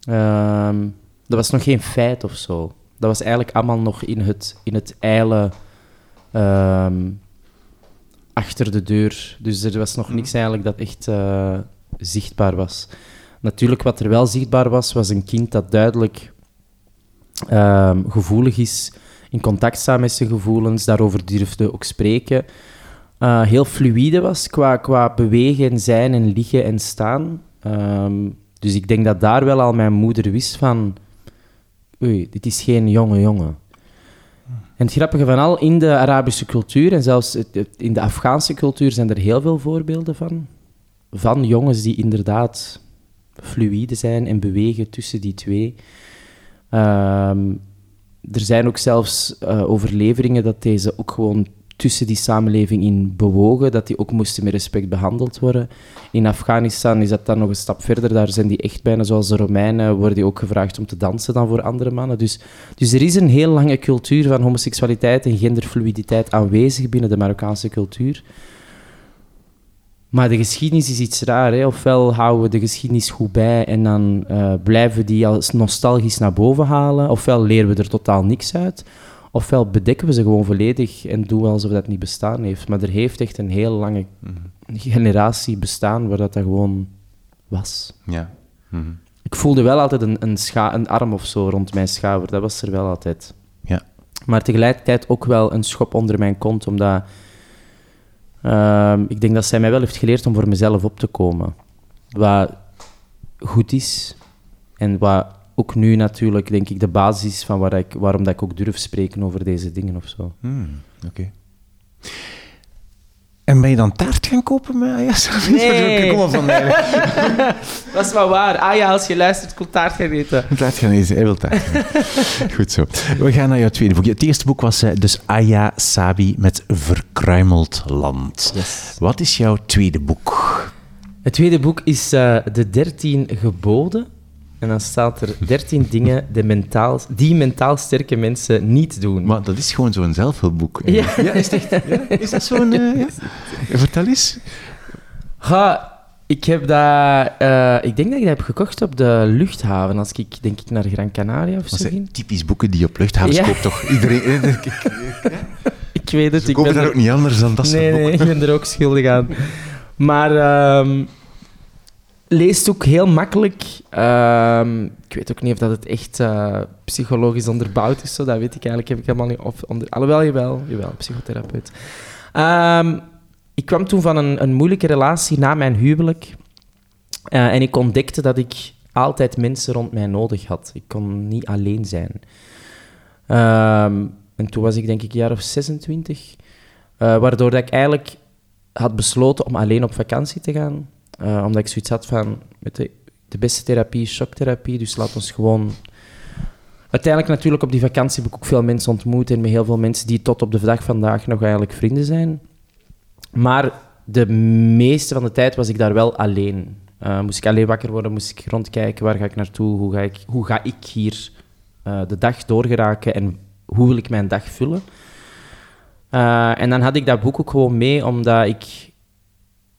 ehm, dat was nog geen feit of zo. Dat was eigenlijk allemaal nog in het, in het ijle ehm, achter de deur. Dus er was nog niks eigenlijk dat echt eh, zichtbaar was. Natuurlijk, wat er wel zichtbaar was, was een kind dat duidelijk ehm, gevoelig is, in contact staat met zijn gevoelens, daarover durfde ook spreken. Eh, heel fluïde was qua, qua bewegen en zijn en liggen en staan. Ehm, dus ik denk dat daar wel al mijn moeder wist van... Oei, dit is geen jonge jongen. En het grappige van al, in de Arabische cultuur en zelfs in de Afghaanse cultuur zijn er heel veel voorbeelden van. Van jongens die inderdaad fluïde zijn en bewegen tussen die twee. Ehm, er zijn ook zelfs eh, overleveringen dat deze ook gewoon tussen die samenleving in bewogen, dat die ook moesten met respect behandeld worden. In Afghanistan is dat dan nog een stap verder. Daar zijn die echt bijna zoals de Romeinen, worden die ook gevraagd om te dansen dan voor andere mannen. Dus, dus er is een heel lange cultuur van homoseksualiteit en genderfluiditeit aanwezig binnen de Marokkaanse cultuur. Maar de geschiedenis is iets raar. Hè? Ofwel houden we de geschiedenis goed bij en dan eh, blijven we die als nostalgisch naar boven halen. Ofwel leren we er totaal niks uit. Ofwel bedekken we ze gewoon volledig en doen we alsof dat niet bestaan heeft. Maar er heeft echt een heel lange generatie bestaan waar dat, dat gewoon was. Ja. Mhm. Ik voelde wel altijd een, een, scha een arm of zo rond mijn schouder. Dat was er wel altijd. Ja. Maar tegelijkertijd ook wel een schop onder mijn kont, omdat ehm, ik denk dat zij mij wel heeft geleerd om voor mezelf op te komen. Wat goed is en wat ook nu natuurlijk, denk ik, de basis is van waar ik, waarom dat ik ook durf spreken over deze dingen of zo. Hmm, Oké. En ben je dan taart gaan kopen met Ayas? Nee. Kom maar van mij. Dat is wel waar. Ah ja, als je luistert, komt taart gaan eten. Taart gaan eten, hij wil taart gaan. Goed zo. We gaan naar jouw tweede boek. Het eerste boek was eh, dus Aya Sabi met Verkruimeld Land. Yes. Wat is jouw tweede boek? Het tweede boek is eh, De 13 Geboden. En dan staat er 13 dingen die mentaal, die mentaal sterke mensen niet doen. Maar dat is gewoon zo'n zelfhulpboek. Ja. is, echt, ja? is dat zo'n... eh, ja? Vertel eens. Ha, ik heb dat... eh, ik denk dat ik dat heb gekocht op de luchthaven. Als ik, denk ik, naar Gran Canaria of zo typisch boeken die je op luchthavens koopt, toch? Iedereen... ik- Ik weet het. Ze ik ben daar er- ook niet anders dan dat soort nee, boeken. nee, ik ben er ook schuldig aan. Maar ehm, leest ook heel makkelijk. Ehm, ik weet ook niet of dat het echt eh, psychologisch onderbouwd is. Zo. Dat weet ik eigenlijk heb ik helemaal niet. Of onder, alhoewel, jawel, psychotherapeut. Ehm, ik kwam toen van een, een moeilijke relatie na mijn huwelijk. Eh, en ik ontdekte dat ik altijd mensen rond mij nodig had. Ik kon niet alleen zijn. Ehm, en toen was ik denk ik een jaar of 26. Eh, waardoor dat ik eigenlijk had besloten om alleen op vakantie te gaan. Eh, omdat ik zoiets had van, de, de beste therapie is shocktherapie, dus laat ons gewoon uiteindelijk natuurlijk op die vakantie heb ook veel mensen ontmoet en met heel veel mensen die tot op de dag vandaag nog eigenlijk vrienden zijn. Maar de meeste van de tijd was ik daar wel alleen. Uh, moest ik alleen wakker worden, moest ik rondkijken, waar ga ik naartoe, hoe ga ik, hoe ga ik hier uh, de dag doorgeraken en hoe wil ik mijn dag vullen. En dan had ik dat boek ook gewoon mee, omdat ik...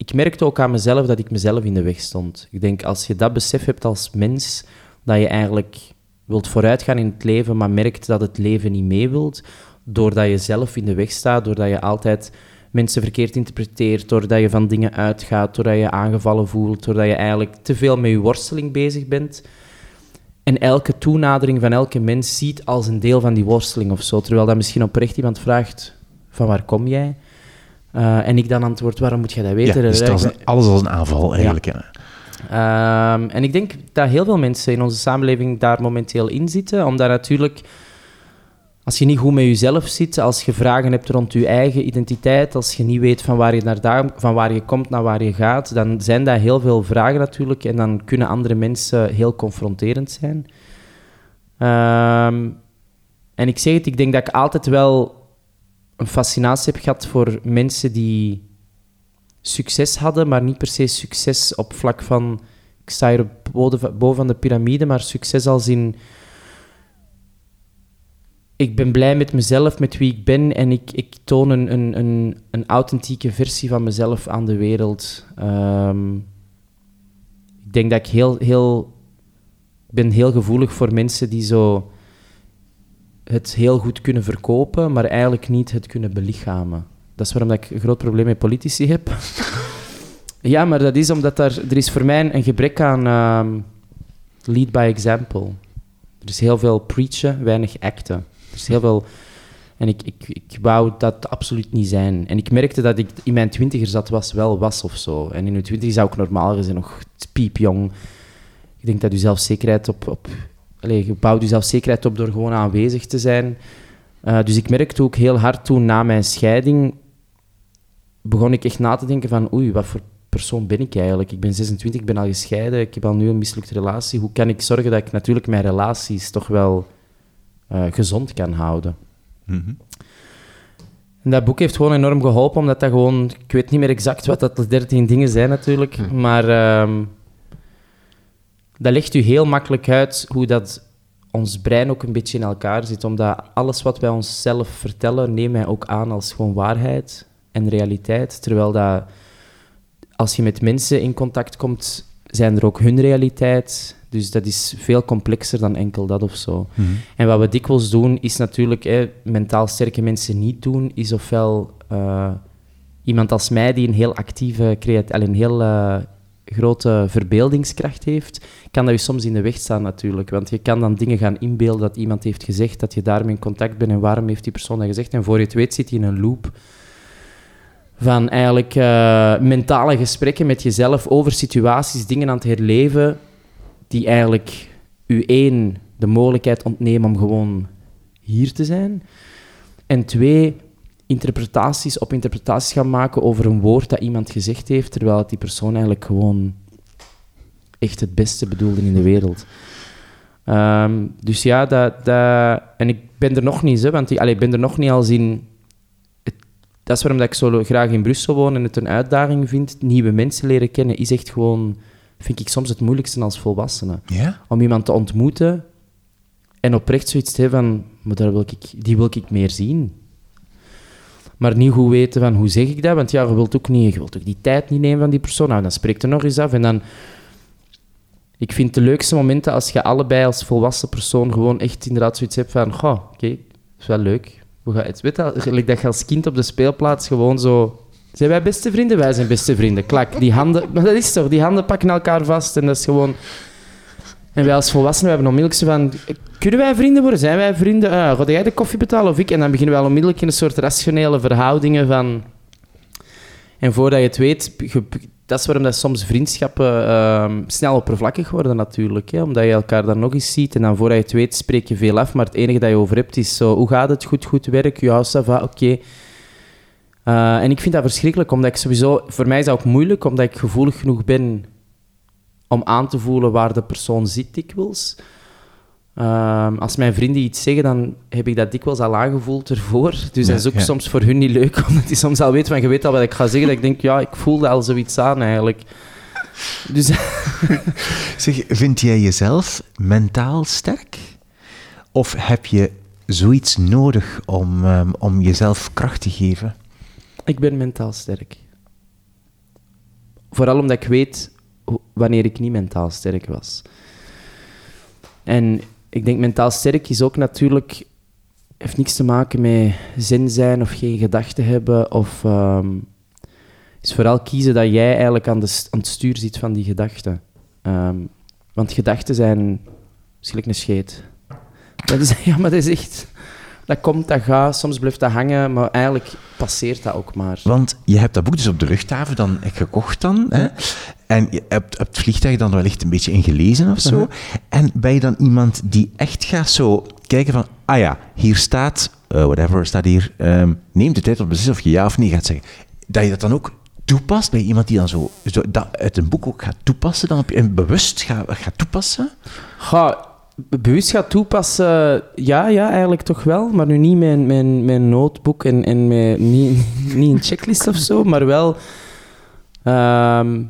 Ik merkte ook aan mezelf dat ik mezelf in de weg stond. Ik denk, als je dat besef hebt als mens, dat je eigenlijk wilt vooruitgaan in het leven, maar merkt dat het leven niet mee wilt, doordat je zelf in de weg staat, doordat je altijd mensen verkeerd interpreteert, doordat je van dingen uitgaat, doordat je aangevallen voelt, doordat je eigenlijk te veel met je worsteling bezig bent. En elke toenadering van elke mens ziet als een deel van die worsteling of zo. Terwijl dat misschien oprecht iemand vraagt, van waar kom jij? Uh, en ik dan antwoord, waarom moet jij dat weten? Ja, dus een, alles als een aanval eigenlijk. Ja. Um, en ik denk dat heel veel mensen in onze samenleving daar momenteel in zitten, omdat natuurlijk als je niet goed met jezelf zit, als je vragen hebt rond je eigen identiteit, als je niet weet van waar je, naar daar, van waar je komt naar waar je gaat, dan zijn dat heel veel vragen natuurlijk en dan kunnen andere mensen heel confronterend zijn. Um, en ik zeg het, ik denk dat ik altijd wel een fascinatie heb gehad voor mensen die succes hadden, maar niet per se succes op vlak van, ik sta hier boven de piramide, maar succes als in ik ben blij met mezelf, met wie ik ben en ik, ik toon een, een, een, een authentieke versie van mezelf aan de wereld. Um, ik denk dat ik heel, heel, ben heel gevoelig voor mensen die zo het heel goed kunnen verkopen, maar eigenlijk niet het kunnen belichamen. Dat is waarom ik een groot probleem met politici heb. ja, maar dat is omdat er, er is voor mij een gebrek aan um, lead by example. Er is heel veel preachen, weinig acten. Er is heel veel... En ik, ik, ik wou dat absoluut niet zijn. En ik merkte dat ik in mijn twintiger zat was, wel was of zo. En in mijn twintig zou ik normaal gezien nog piepjong. Ik denk dat je zelfzekerheid op... op allez, je bouwt je zelfzekerheid op door gewoon aanwezig te zijn. Uh, dus ik merkte ook heel hard toen, na mijn scheiding, begon ik echt na te denken van oei, wat voor persoon ben ik eigenlijk? Ik ben 26, ik ben al gescheiden, ik heb al nu een mislukte relatie. Hoe kan ik zorgen dat ik natuurlijk mijn relaties toch wel uh, gezond kan houden. Mm En dat boek heeft gewoon enorm geholpen, omdat dat gewoon... Ik weet niet meer exact wat dat de dertien dingen zijn natuurlijk, hm. maar uh, dat legt u heel makkelijk uit hoe dat ons brein ook een beetje in elkaar zit. Omdat alles wat wij onszelf vertellen, nemen wij ook aan als gewoon waarheid en realiteit. Terwijl dat, als je met mensen in contact komt, zijn er ook hun realiteit, dus dat is veel complexer dan enkel dat of zo. Mhm. En wat we dikwijls doen, is natuurlijk, hè, mentaal sterke mensen niet doen, is ofwel uh, iemand als mij die een heel actieve, een heel uh, grote verbeeldingskracht heeft, kan dat je soms in de weg staan natuurlijk. Want je kan dan dingen gaan inbeelden dat iemand heeft gezegd, dat je daarmee in contact bent en waarom heeft die persoon dat gezegd. En voor je het weet zit je in een loop van eigenlijk uh, mentale gesprekken met jezelf over situaties, dingen aan het herleven die eigenlijk u één de mogelijkheid ontnemen om gewoon hier te zijn. En twee, interpretaties op interpretaties gaan maken over een woord dat iemand gezegd heeft, terwijl die persoon eigenlijk gewoon echt het beste bedoelde in de wereld. Ehm, dus ja, dat, dat, en ik ben er nog niet, hè, want ik, ben er nog niet als in... Het, dat is waarom dat ik zo graag in Brussel woon en het een uitdaging vind. Nieuwe mensen leren kennen is echt gewoon vind ik soms het moeilijkste als volwassene. Ja? Om iemand te ontmoeten en oprecht zoiets te hebben van, maar daar wil ik, die wil ik meer zien. Maar niet goed weten van, hoe zeg ik dat? Want ja, je wilt ook, niet, je wilt ook die tijd niet nemen van die persoon. Nou, dan spreekt er nog eens af en dan... Ik vind de leukste momenten als je allebei als volwassen persoon gewoon echt inderdaad zoiets hebt van, goh, oké, okay, is wel leuk. Gaat het? Weet je, dat je als kind op de speelplaats gewoon zo zijn wij beste vrienden? Wij zijn beste vrienden. Klak, die handen... Maar dat is toch, die handen pakken elkaar vast en dat is gewoon... En wij als volwassenen hebben onmiddellijk zo van... Kunnen wij vrienden worden? Zijn wij vrienden? Uh, ga jij de koffie betalen of ik? En dan beginnen wij onmiddellijk in een soort rationele verhoudingen van... En voordat je het weet... dat is waarom dat soms vriendschappen uh, snel oppervlakkig worden natuurlijk. Hè? Omdat je elkaar dan nog eens ziet. En dan voordat je het weet spreek je veel af. Maar het enige dat je over hebt is zo... Hoe gaat het? Goed, goed werk? Ja, ça va, oké. Uh, en ik vind dat verschrikkelijk, omdat ik sowieso... Voor mij is dat ook moeilijk, omdat ik gevoelig genoeg ben om aan te voelen waar de persoon zit dikwijls. Ehm, als mijn vrienden iets zeggen, dan heb ik dat dikwijls al aangevoeld ervoor. Dus Ja, dat is ook ja. soms voor hun niet leuk, omdat die soms al weten van, je weet al wat ik ga zeggen, dat ik denk, ja, ik voelde al zoiets aan eigenlijk. Dus Zeg, vind jij jezelf mentaal sterk? Of heb je zoiets nodig om, ehm, om jezelf kracht te geven? ik ben mentaal sterk. Vooral omdat ik weet wanneer ik niet mentaal sterk was. En ik denk mentaal sterk is ook natuurlijk... heeft niks te maken met zin zijn of geen gedachten hebben. Of ehm, is vooral kiezen dat jij eigenlijk aan, de, aan het stuur zit van die gedachten. Ehm, want gedachten zijn misschien een scheet. Dat is, ja, maar dat is echt... Dat komt, dat gaat, soms blijft dat hangen, maar eigenlijk passeert dat ook maar. Want je hebt dat boek dus op de luchthaven dan gekocht dan. Hè? En je hebt op het vliegtuig dan wellicht een beetje ingelezen of zo. En ben je dan iemand die echt gaat zo kijken van... Ah ja, hier staat... eh, whatever, staat hier... ehm, neem de tijd om te beslissen of je ja of nee gaat zeggen. Dat je dat dan ook toepast? Je iemand die dan zo, zo dat uit een boek ook gaat toepassen? Dan op je, en bewust gaat, gaat toepassen? Ga, bewust gaat toepassen, ja, ja, eigenlijk toch wel. Maar nu niet mijn, mijn, mijn notebook en, en mijn, niet, niet een checklist of zo, maar wel... ehm,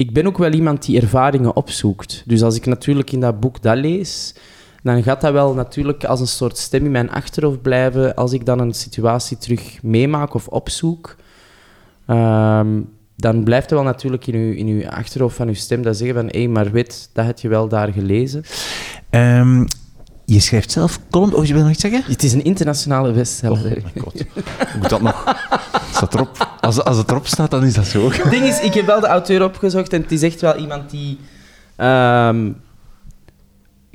ik ben ook wel iemand die ervaringen opzoekt. Dus als ik natuurlijk in dat boek dat lees, dan gaat dat wel natuurlijk als een soort stem in mijn achterhoofd blijven als ik dan een situatie terug meemaak of opzoek. Ehm, dan blijft er wel natuurlijk in uw, in uw achterhoofd van uw stem dat zeggen van hé, maar weet, dat heb je wel daar gelezen. Ehm, je schrijft zelf column... Oh, je wil nog iets zeggen? Het is een internationale bestseller. Oh my god. Moet dat nog? Staat erop. Als, als het erop staat, dan is dat zo. Het ding is, ik heb wel de auteur opgezocht en het is echt wel iemand die ehm,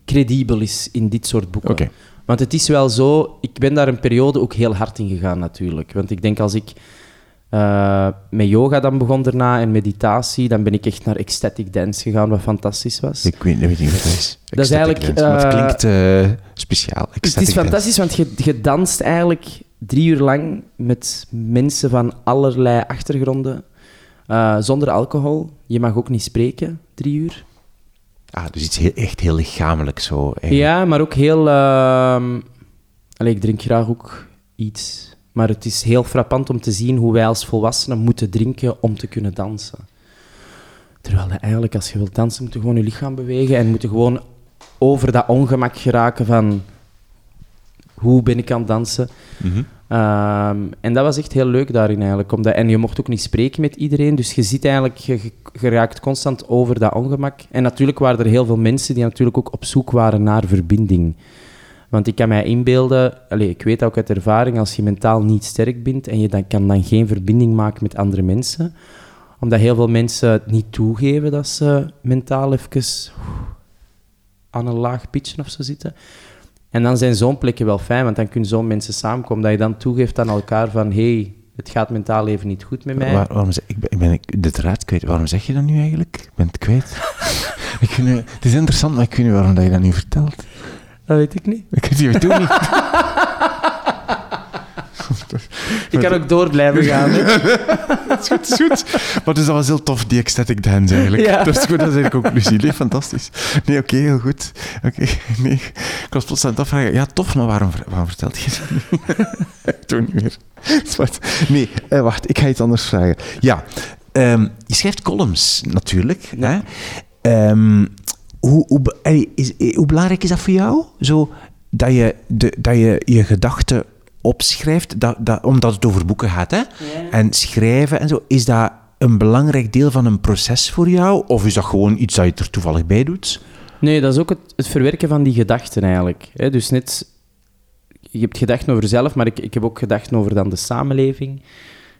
credibel is in dit soort boeken. Want het is wel zo, ik ben daar een periode ook heel hard in gegaan natuurlijk. Want ik denk als ik eh, met yoga dan begon daarna en meditatie, dan ben ik echt naar ecstatic dance gegaan, wat fantastisch was. Ik weet, niet wat dat is. Dat is eigenlijk, het eh, klinkt eh, speciaal. Het Ecstatic is dance. fantastisch, want je, je danst eigenlijk drie uur lang met mensen van allerlei achtergronden, zonder alcohol. Je mag ook niet spreken, drie uur. Ah, dus iets heel, echt heel lichamelijk zo. eigenlijk. Ja, maar ook heel... ehm allee, ik drink graag ook iets. Maar het is heel frappant om te zien hoe wij als volwassenen moeten drinken om te kunnen dansen. Terwijl dat eigenlijk, als je wilt dansen, moet je gewoon je lichaam bewegen en moet je gewoon over dat ongemak geraken van... Hoe ben ik aan het dansen? Mhm. Ehm, en dat was echt heel leuk daarin eigenlijk. Omdat, en je mocht ook niet spreken met iedereen. Dus je ziet eigenlijk, je, je raakt constant over dat ongemak. En natuurlijk waren er heel veel mensen die natuurlijk ook op zoek waren naar verbinding. Want ik kan mij inbeelden, allez, ik weet ook uit ervaring, als je mentaal niet sterk bent en je dan, kan dan geen verbinding maken met andere mensen, omdat heel veel mensen het niet toegeven dat ze mentaal even aan een laag pitchen of zo zitten. En dan zijn zo'n plekken wel fijn, want dan kunnen zo'n mensen samenkomen. Dat je dan toegeeft aan elkaar van, hey, het gaat mentaal even niet goed met mij. Waar- waarom zeg, ik, ben, ik ben de kwijt. Waarom zeg je dat nu eigenlijk? Ik ben het kwijt. ik het is interessant, maar ik weet niet waarom dat je dat nu vertelt. Dat weet ik niet. Ik weet het ook niet. Ik kan ook door blijven gaan. Het is goed, is goed. Maar dus dat was heel tof, die ecstatic dance eigenlijk. Ja. Dat is goed, dat is eigenlijk conclusie. Nee, fantastisch. Nee, oké, heel goed. Oké, nee. Ik was plots aan het afvragen. Ja, tof, maar waarom, waarom vertelt je dat doe niet meer. Nee, eh, wacht, ik ga iets anders vragen. Ja, ehm, je schrijft columns natuurlijk. Hè? Ehm, hoe, is, eh, hoe belangrijk is dat voor jou? Zo, dat, je de, dat je je gedachten opschrijft, dat, dat, omdat het over boeken gaat, hè? En schrijven en zo, is dat een belangrijk deel van een proces voor jou? Of is dat gewoon iets dat je er toevallig bij doet? Nee, dat is ook het, het verwerken van die gedachten eigenlijk. Hè. Dus net, je hebt gedachten over jezelf, maar ik, ik heb ook gedachten over dan de samenleving.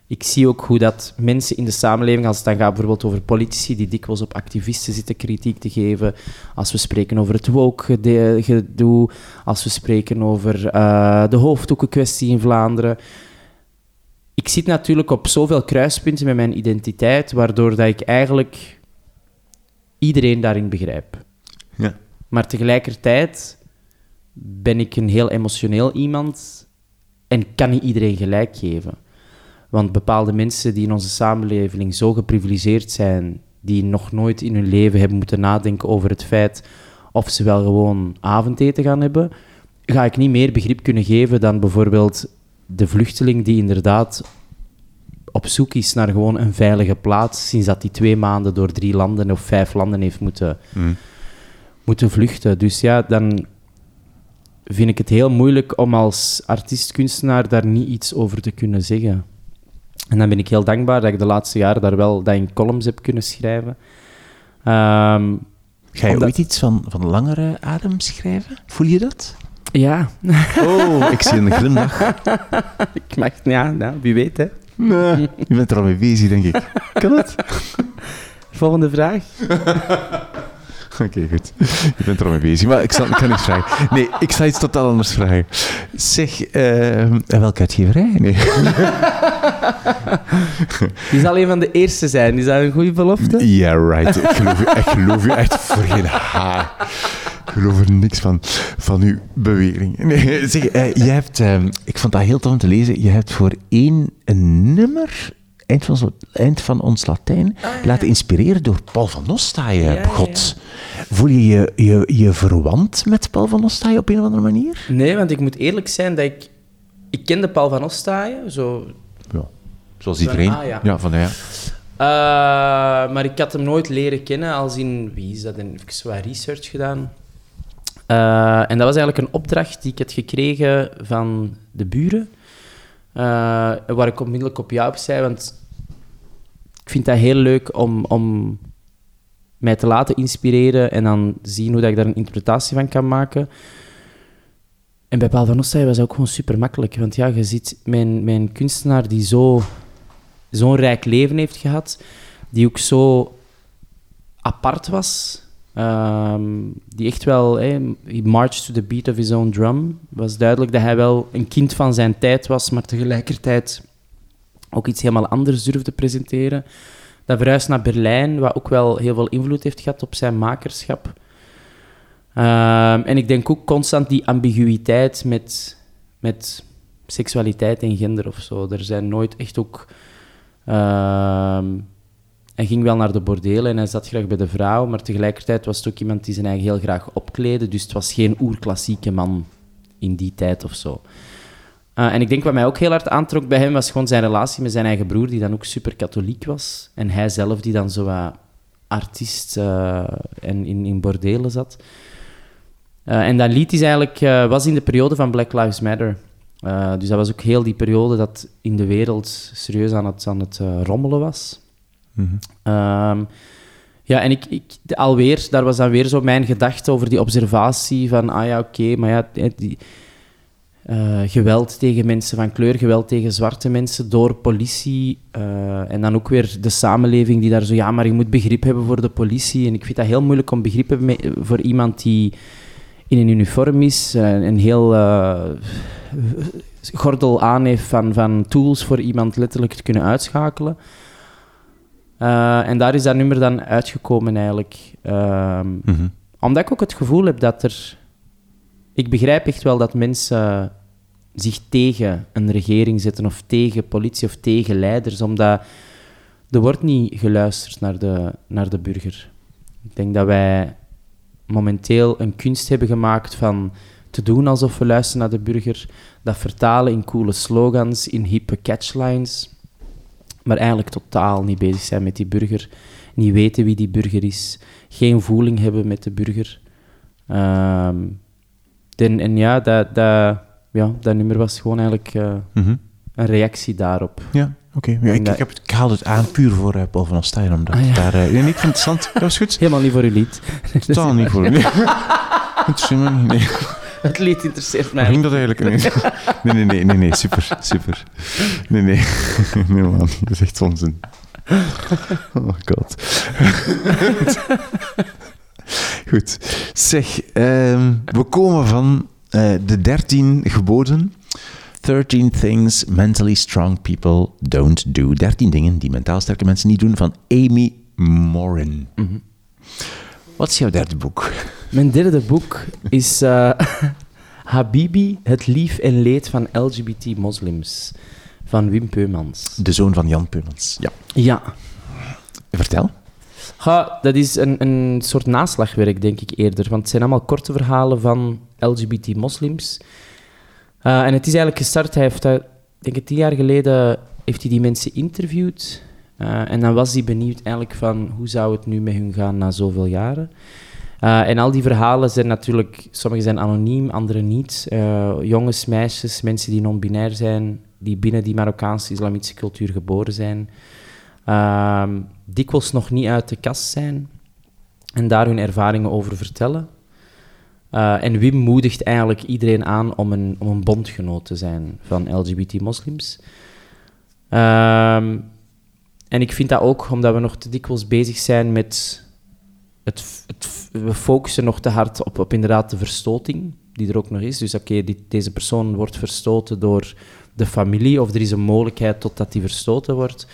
Ik zie ook hoe dat mensen in de samenleving, als het dan gaat bijvoorbeeld over politici die dikwijls op activisten zitten kritiek te geven, als we spreken over het woke-gedoe, als we spreken over eh, de hoofddoekenkwestie in Vlaanderen. Ik zit natuurlijk op zoveel kruispunten met mijn identiteit, waardoor dat ik eigenlijk iedereen daarin begrijp. Ja. Maar tegelijkertijd ben ik een heel emotioneel iemand en kan niet iedereen gelijk geven. Want bepaalde mensen die in onze samenleving zo geprivilegeerd zijn, die nog nooit in hun leven hebben moeten nadenken over het feit of ze wel gewoon avondeten gaan hebben, ga ik niet meer begrip kunnen geven dan bijvoorbeeld de vluchteling die inderdaad op zoek is naar gewoon een veilige plaats, sinds dat hij twee maanden door drie landen of vijf landen heeft moeten, Mm. moeten vluchten. Dus ja, dan vind ik het heel moeilijk om als artiest-kunstenaar daar niet iets over te kunnen zeggen. En dan ben ik heel dankbaar dat ik de laatste jaren daar wel dat in columns heb kunnen schrijven. Ehm, Ga je Omdat- ooit iets van, van langere adem schrijven? Voel je dat? ja, Oh, ik zie een glimlach. ik mag, ja, wie weet hè. Nee, je bent er al mee bezig, denk ik. Kan dat? Volgende vraag. Oké, goed. Je bent er al mee bezig. Maar ik, zal, ik kan niks vragen. Nee, ik zal iets totaal anders vragen. Zeg, eh, welke uitgeverij? Nee. Die zal een van de eerste zijn. Is dat een goede belofte? Yeah, right. Ik geloof u, ik geloof u echt voor geen haar. Ik geloof er niks van, van uw beweging. Nee, zeg, eh, je hebt, eh, ik vond dat heel tof om te lezen, je hebt voor één een nummer, eind van, zo- eind van ons Latijn, laten inspireren door Paul van Ja, ja, God. Voel je je, je je verwant met Paul van Nostaaien op een of andere manier? Nee, want ik moet eerlijk zijn dat ik... Ik kende Paul van Ostaaien, zo Ja, zoals iedereen. ah, ja. van ja. Uh, maar ik had hem nooit leren kennen, als in... Wie is dat? En Even zo wat research gedaan. Uh, en dat was eigenlijk een opdracht die ik had gekregen van de buren. Uh, waar ik onmiddellijk op jou op zei, want ik vind dat heel leuk om, om mij te laten inspireren en dan zien hoe dat ik daar een interpretatie van kan maken. En bij Paul van Ostaaien was dat ook gewoon super makkelijk. Want ja, je ziet mijn, mijn kunstenaar die zo zo'n rijk leven heeft gehad, die ook zo apart was. Um, die echt wel, hey, he marched to the beat of his own drum. was duidelijk dat hij wel een kind van zijn tijd was, maar tegelijkertijd ook iets helemaal anders durfde presenteren. Dat verhuis naar Berlijn, wat ook wel heel veel invloed heeft gehad op zijn makerschap. Um, en ik denk ook constant die ambiguïteit met, met seksualiteit en gender of zo. Er zijn nooit echt ook... Uh, hij ging wel naar de bordelen en hij zat graag bij de vrouw, maar tegelijkertijd was het ook iemand die zijn eigen heel graag opkleedde, dus het was geen oerklassieke man in die tijd of zo. Uh, en ik denk wat mij ook heel hard aantrok bij hem, was gewoon zijn relatie met zijn eigen broer, die dan ook super katholiek was. En hij zelf, die dan zo wat artiest uh, en in, in bordelen zat. Uh, en dat lied is eigenlijk, was in de periode van Black Lives Matter. Dus dat was ook heel die periode dat in de wereld serieus aan het, aan het rommelen was. Um, ja, en ik, ik, alweer, daar was dan weer zo mijn gedachte over die observatie van, ah ja, oké, maar ja, die, uh, geweld tegen mensen van kleur, geweld tegen zwarte mensen door politie. Uh, en dan ook weer de samenleving die daar zo, ja, maar je moet begrip hebben voor de politie. En ik vind dat heel moeilijk om begrip hebben voor iemand die in een uniform is, een heel uh, gordel aan heeft van, van tools voor iemand letterlijk te kunnen uitschakelen. Uh, en daar is dat nummer dan uitgekomen eigenlijk. Um, mm -hmm. Omdat ik ook het gevoel heb dat er... Ik begrijp echt wel dat mensen zich tegen een regering zetten of tegen politie of tegen leiders, omdat er wordt niet geluisterd naar de, naar de burger. Ik denk dat wij momenteel een kunst hebben gemaakt van te doen alsof we luisteren naar de burger, dat vertalen in coole slogans, in hippe catchlines, maar eigenlijk totaal niet bezig zijn met die burger, niet weten wie die burger is, geen voeling hebben met de burger. Um, en, en ja, dat, dat, ja, dat nummer was gewoon eigenlijk uh, mm -hmm. een reactie daarop. Ja, oké. Okay. Ja, ik, ik, heb het, ik haalde het aan puur voor uh, Paul van Ostaaien, omdat ah, ja. daar... Uh, nee, ik vind het interessant. Dat was goed. Helemaal niet voor uw lied. Totaal niet voor uw lied. Niet, nee. Het lied interesseert mij. Hoe ging dat eigenlijk? Nee, nee, nee, nee, nee, super, super. Nee, nee, nee man, dat is echt onzin. Oh god. Goed. Zeg, um, we komen van uh, de 13 geboden. 13 things mentally strong people don't do. 13 dingen die mentaal sterke mensen niet doen, van Amy Morin. Mm -hmm. Wat is jouw derde boek? Mijn derde boek is uh, Habibi, het lief en leed van LGBT-moslims, van Wim Peumans. De zoon van Jan Peumans. Ja. Ja. Vertel. Ja, dat is een, een soort naslagwerk, denk ik eerder. Want het zijn allemaal korte verhalen van LGBT-moslims. Uh, en het is eigenlijk gestart, hij heeft, uh, denk ik, tien jaar geleden heeft hij die mensen geïnterviewd. Uh, en dan was hij benieuwd eigenlijk van hoe zou het nu met hun gaan na zoveel jaren. Uh, en al die verhalen zijn natuurlijk, sommige zijn anoniem, andere niet. Uh, jongens, meisjes, mensen die non-binair zijn, die binnen die Marokkaanse islamitische cultuur geboren zijn. Uh, dikwijls nog niet uit de kast zijn en daar hun ervaringen over vertellen. En Wim moedigt eigenlijk iedereen aan om een, om een bondgenoot te zijn van LGBT-moslims. Ehm, en ik vind dat ook omdat we nog te dikwijls bezig zijn met het, het, we focussen nog te hard op, op inderdaad de verstoting, die er ook nog is. Dus oké, deze persoon wordt verstoten door de familie, of er is een mogelijkheid totdat die verstoten wordt.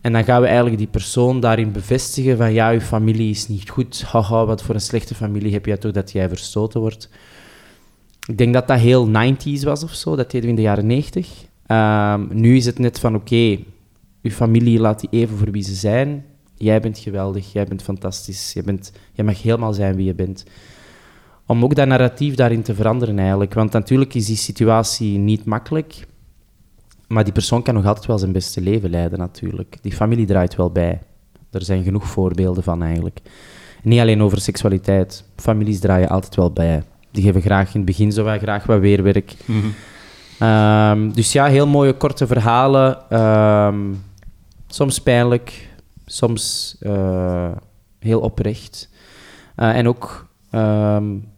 En dan gaan we eigenlijk die persoon daarin bevestigen van ja, je familie is niet goed. Haha, wat voor een slechte familie heb jij toch dat jij verstoten wordt. Ik denk dat dat heel 90s was of zo, dat deden we in de jaren 90. Um, nu is het net van oké, je familie laat die even voor wie ze zijn jij bent geweldig, jij bent fantastisch, jij, bent, jij mag helemaal zijn wie je bent. Om ook dat narratief daarin te veranderen eigenlijk. Want natuurlijk is die situatie niet makkelijk, maar die persoon kan nog altijd wel zijn beste leven leiden natuurlijk. Die familie draait wel bij. Er zijn genoeg voorbeelden van eigenlijk. niet alleen over seksualiteit. Families draaien altijd wel bij. Die geven graag in het begin zo graag wat weerwerk. Mm -hmm. um, dus ja, heel mooie korte verhalen. Um, soms pijnlijk, soms uh, heel oprecht. Uh, en ook um,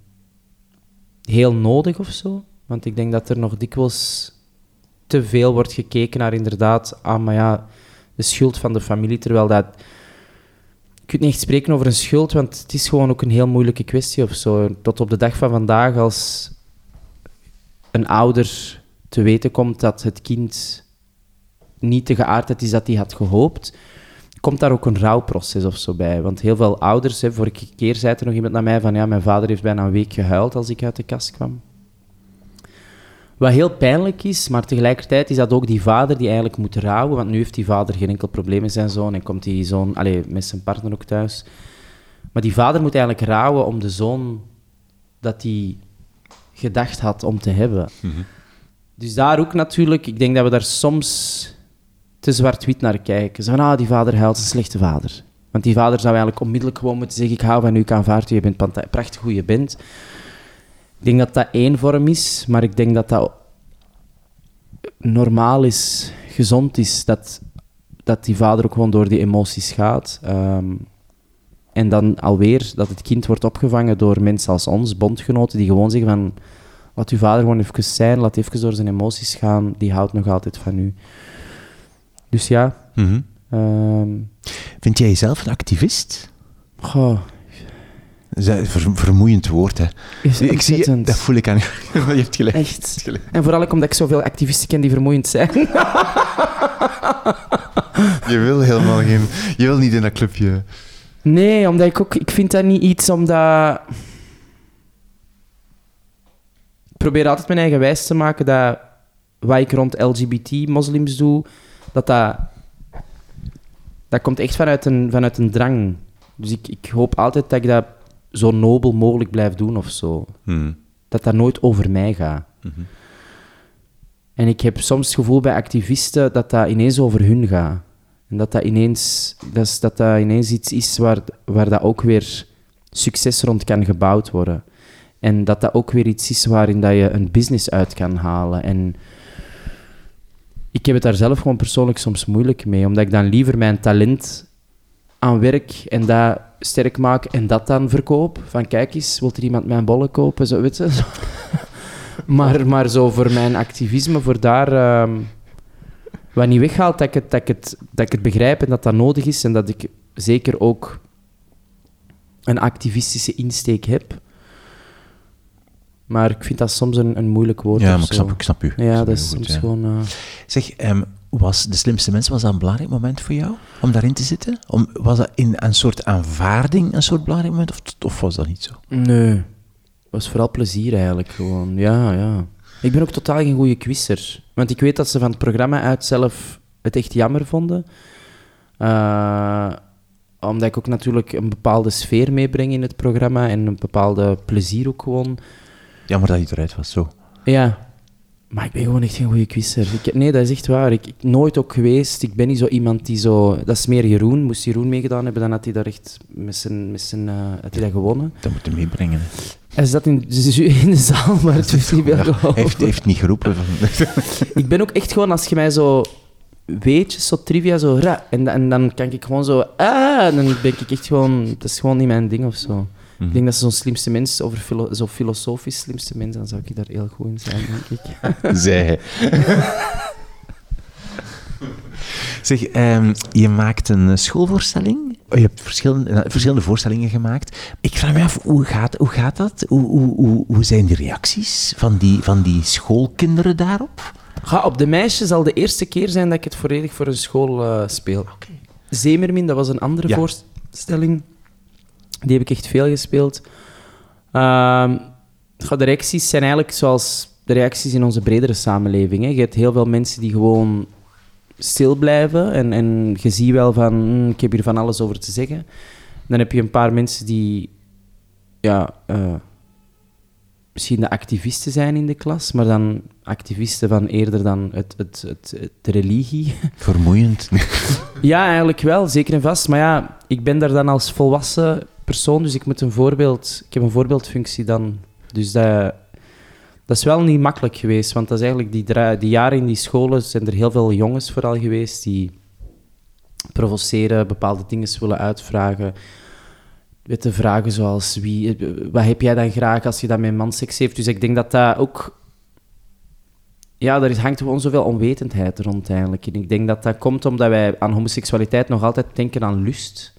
heel nodig of zo. Want ik denk dat er nog dikwijls te veel wordt gekeken naar inderdaad, ah, maar ja, de schuld van de familie. Terwijl dat. Kunt niet echt spreken over een schuld, want het is gewoon ook een heel moeilijke kwestie of zo. Tot op de dag van vandaag, als een ouder te weten komt dat het kind niet de geaardheid is dat hij had gehoopt, komt daar ook een rouwproces of zo bij. Want heel veel ouders, hè, vorige keer zei er nog iemand naar mij van ja, mijn vader heeft bijna een week gehuild als ik uit de kast kwam. Wat heel pijnlijk is, maar tegelijkertijd is dat ook die vader die eigenlijk moet rouwen, want nu heeft die vader geen enkel probleem met zijn zoon en komt die zoon allez, met zijn partner ook thuis. Maar die vader moet eigenlijk rouwen om de zoon dat hij gedacht had om te hebben. Mm -hmm. Dus daar ook natuurlijk, ik denk dat we daar soms te zwart-wit naar kijken. Zo van, ah, die vader huilt, een slechte vader. Want die vader zou eigenlijk onmiddellijk gewoon moeten zeggen, ik hou van u, ik aanvaard u, je bent prachtig hoe je bent. Ik denk dat dat één vorm is, maar ik denk dat dat normaal is, gezond is, dat, dat die vader ook gewoon door die emoties gaat. Um, en dan alweer dat het kind wordt opgevangen door mensen als ons, bondgenoten, die gewoon zeggen van, laat uw vader gewoon even zijn, laat even door zijn emoties gaan, die houdt nog altijd van u. Dus ja. Mm -hmm. um, Vind jij jezelf een activist? Goh. Ver, vermoeiend woord, hè. ik zie dat voel ik aan je. hebt gelijk. Echt. Gelijk. En vooral ook omdat ik zoveel activisten ken die vermoeiend zijn. je wil helemaal geen... Je wil niet in dat clubje... Nee, omdat ik ook... Ik vind dat niet iets omdat... Ik probeer altijd mijn eigen wijs te maken dat wat ik rond LGBT-moslims doe dat dat... Dat komt echt vanuit een, vanuit een drang. Dus ik, ik hoop altijd dat ik dat zo nobel mogelijk blijf doen of zo. Hmm. Dat dat nooit over mij gaat. Hmm. En ik heb soms het gevoel bij activisten dat dat ineens over hun gaat. En dat dat ineens, dat, is, dat, dat ineens iets is waar, waar dat ook weer succes rond kan gebouwd worden. En dat dat ook weer iets is waarin dat je een business uit kan halen. En ik heb het daar zelf gewoon persoonlijk soms moeilijk mee, omdat ik dan liever mijn talent aan werk en dat sterk maak en dat dan verkoop. Van kijk eens, wilt er iemand mijn bollen kopen? Zo, weet maar, maar zo voor mijn activisme, voor daar... Um, wat niet weghaalt, dat ik, dat, ik het, dat ik het begrijp en dat dat nodig is en dat ik zeker ook een activistische insteek heb. Maar ik vind dat soms een, een moeilijk woord. Ja, maar ik snap, ik snap u. Ja, dat is soms gewoon... Uh... Zeg, um, was De Slimste Mens, was dat een belangrijk moment voor jou? Om daarin te zitten? Om, was dat in een soort aanvaarding een soort belangrijk moment? Of, of was dat niet zo? Nee. Het was vooral plezier eigenlijk gewoon. Ja, ja. Ik ben ook totaal geen goede quizzer. Want ik weet dat ze van het programma uit zelf het echt jammer vonden. Uh, omdat ik ook natuurlijk een bepaalde sfeer meebreng in het programma en een bepaalde plezier ook gewoon. Jammer dat je eruit was, zo. Ja, maar ik ben gewoon echt geen goede quizzer. Ik, nee, dat is echt waar. Ik, ik nooit ook geweest. Ik ben niet zo iemand die zo... Dat is meer Jeroen. Moest Jeroen meegedaan hebben, dan had hij daar echt met zijn... Met zijn uh, had hij dat gewonnen. Dat moet hij meebrengen. Hij zat in, in de zaal, maar het is niet meer Hij heeft, heeft niet geroepen. ik ben ook echt gewoon, als je mij zo weetjes, zo trivia, zo ra, en, en dan kan ik gewoon zo, ah, en dan ben ik echt gewoon, dat is gewoon niet mijn ding of zo. Ik denk dat ze zo'n slimste mens, over filo zo filosofisch slimste mens, dan zou ik daar heel goed in zijn, denk ik. Zij. zeg, um, je maakt een schoolvoorstelling. Je hebt verschillende, verschillende voorstellingen gemaakt. Ik vraag me af, hoe gaat, hoe gaat dat? Hoe, hoe, hoe, hoe zijn de reacties van die, van die schoolkinderen daarop? Ga, op de meisjes zal de eerste keer zijn dat ik het volledig voor een school uh, speel. Okay. Zemermin, dat was een andere ja. voorstelling. Die heb ik echt veel gespeeld. Uh, de reacties zijn eigenlijk zoals de reacties in onze bredere samenleving. Hè. Je hebt heel veel mensen die gewoon stil blijven en, en je ziet wel van, hm, ik heb hier van alles over te zeggen. Dan heb je een paar mensen die ja, uh, misschien de activisten zijn in de klas, maar dan activisten van eerder dan het, het, het, de religie. Vermoeiend. ja, eigenlijk wel, zeker en vast. Maar ja, ik ben daar dan als volwassen persoon, dus ik moet een voorbeeld... Ik heb een voorbeeldfunctie dan. Dus dat, dat is wel niet makkelijk geweest, want dat is eigenlijk die, die jaren in die scholen zijn er heel veel jongens vooral geweest die provoceren, bepaalde dingen willen uitvragen witte vragen zoals wie, wat heb jij dan graag als je dat met man seks heeft? Dus ik denk dat dat ook... Ja, er hangt gewoon zoveel onwetendheid rond eigenlijk. En ik denk dat dat komt omdat wij aan homoseksualiteit nog altijd denken aan lust.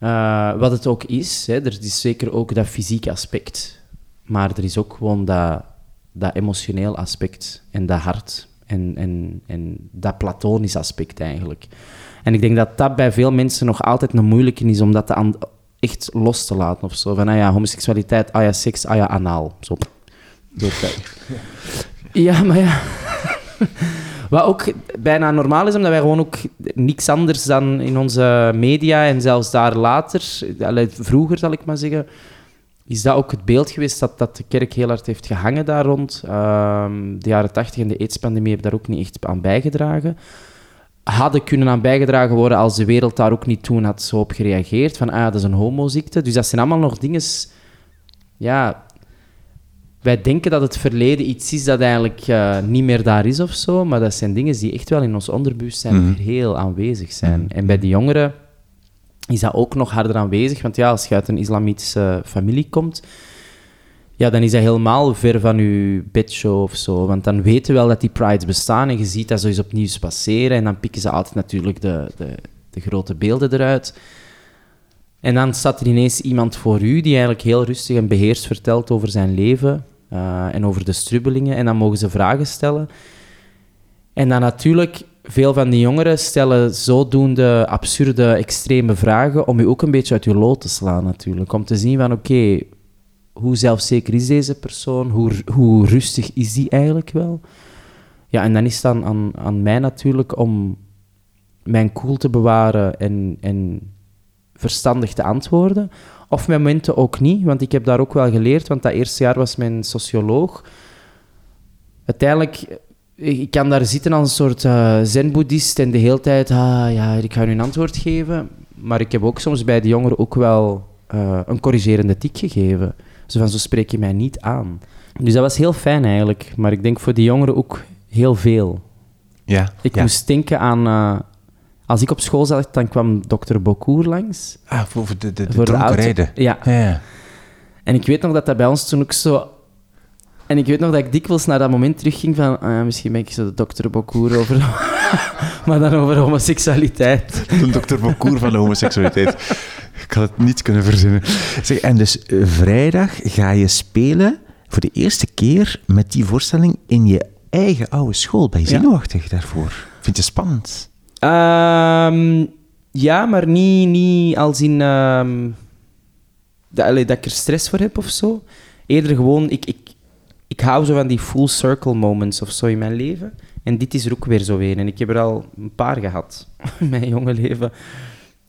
Uh, wat het ook is, hè. er is zeker ook dat fysieke aspect. Maar er is ook gewoon dat, dat emotioneel aspect en dat hart. En, en, en dat platonisch aspect eigenlijk. En ik denk dat dat bij veel mensen nog altijd een moeilijke is om dat te echt los te laten of zo. Van, ah ja, homoseksualiteit, ah ja, seks, ah ja, anaal. Zo. Ja, maar ja. Wat ook bijna normaal is, omdat wij gewoon ook niks anders dan in onze media en zelfs daar later, vroeger zal ik maar zeggen, is dat ook het beeld geweest dat, dat de kerk heel hard heeft gehangen daar rond. Um, de jaren tachtig en de AIDS-pandemie hebben daar ook niet echt aan bijgedragen hadden kunnen aan bijgedragen worden als de wereld daar ook niet toen had zo op gereageerd. Van, ah, dat is een homoziekte. Dus dat zijn allemaal nog dingen... Ja, wij denken dat het verleden iets is dat eigenlijk uh, niet meer daar is of zo, maar dat zijn dingen die echt wel in ons onderbewustzijn mm. heel aanwezig zijn. Mm. En bij de jongeren is dat ook nog harder aanwezig, want ja, als je uit een islamitische familie komt, ja, dan is dat helemaal ver van je bedshow of zo. Want dan weten we wel dat die prides bestaan en je ziet dat zo eens opnieuw passeren. En dan pikken ze altijd natuurlijk de, de, de grote beelden eruit. En dan staat er ineens iemand voor u die eigenlijk heel rustig en beheerst vertelt over zijn leven uh, en over de strubbelingen. En dan mogen ze vragen stellen. En dan natuurlijk, veel van die jongeren stellen zodoende absurde, extreme vragen om u ook een beetje uit uw lood te slaan natuurlijk. Om te zien van, oké, hoe zelfzeker is deze persoon? Hoe, hoe rustig is die eigenlijk wel? Ja, en dan is het dan aan, aan mij natuurlijk om mijn cool te bewaren en, en verstandig te antwoorden. Of mijn momenten ook niet, want ik heb daar ook wel geleerd, want dat eerste jaar was mijn socioloog. Uiteindelijk, ik kan daar zitten als een soort uh, zen-boeddhist en de hele tijd, ah ja, ik ga nu een antwoord geven. Maar ik heb ook soms bij de jongeren ook wel uh, een corrigerende tik gegeven. Zo van, zo spreek je mij niet aan. Dus dat was heel fijn eigenlijk. Maar ik denk voor die jongeren ook heel veel. Ja. Ik moest denken aan... Uh, als ik op school zat, dan kwam dokter Bokour langs. Ah, voor de, de, de voor de ja. ja. En ik weet nog dat dat bij ons toen ook zo... En ik weet nog dat ik dikwijls naar dat moment terugging van... Ah, misschien ben ik zo de dokter Bokour over... maar dan over homoseksualiteit. De dokter Bokour van de homoseksualiteit. Ik had het niet kunnen verzinnen. Zeg, en dus uh, vrijdag ga je spelen voor de eerste keer met die voorstelling in je eigen oude school. Ben je zenuwachtig daarvoor? Vind je spannend? Um, ja, maar niet, niet als in... Um, dat, dat ik er stress voor heb of zo. Eerder gewoon... Ik, ik, ik hou zo van die full circle moments of zo in mijn leven. En dit is er ook weer zo weer. En ik heb er al een paar gehad in mijn jonge leven.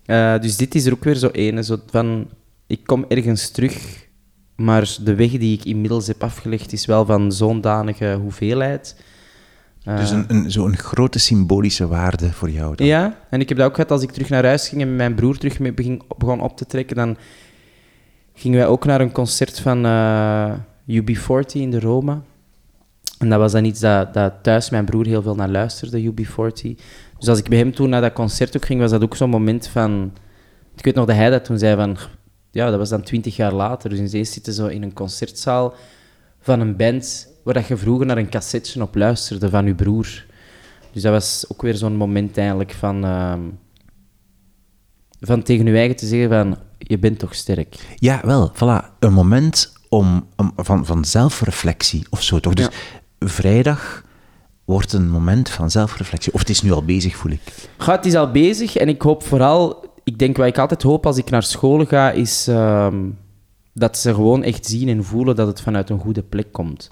Eh, dus dit is er ook weer zo ene, zo van... Ik kom ergens terug, maar de weg die ik inmiddels heb afgelegd is wel van zo'n danige hoeveelheid. Dus een, een, zo'n grote symbolische waarde voor jou dan. Ja, en ik heb dat ook gehad als ik terug naar huis ging en met mijn broer terug mee begon op te trekken. Dan gingen wij ook naar een concert van eh, UB40 in de Roma. En dat was dan iets dat, dat thuis mijn broer heel veel naar luisterde, UB40. Dus als ik bij hem toen naar dat concert ook ging, was dat ook zo'n moment van... Ik weet nog dat hij dat toen zei van... Ja, dat was dan twintig jaar later. Dus ineens zitten zo in een concertzaal van een band waar dat je vroeger naar een cassetje op luisterde van je broer. Dus dat was ook weer zo'n moment eigenlijk van... ehm, van tegen je eigen te zeggen van... Je bent toch sterk. Ja, wel, voilà. Een moment om, om- van, van zelfreflectie of zo, toch? Dus Ja. vrijdag wordt een moment van zelfreflectie. Of het is nu al bezig, voel ik. Ga, het is al bezig en ik hoop vooral... Ik denk wat ik altijd hoop als ik naar school ga, is ehm, dat ze gewoon echt zien en voelen dat het vanuit een goede plek komt.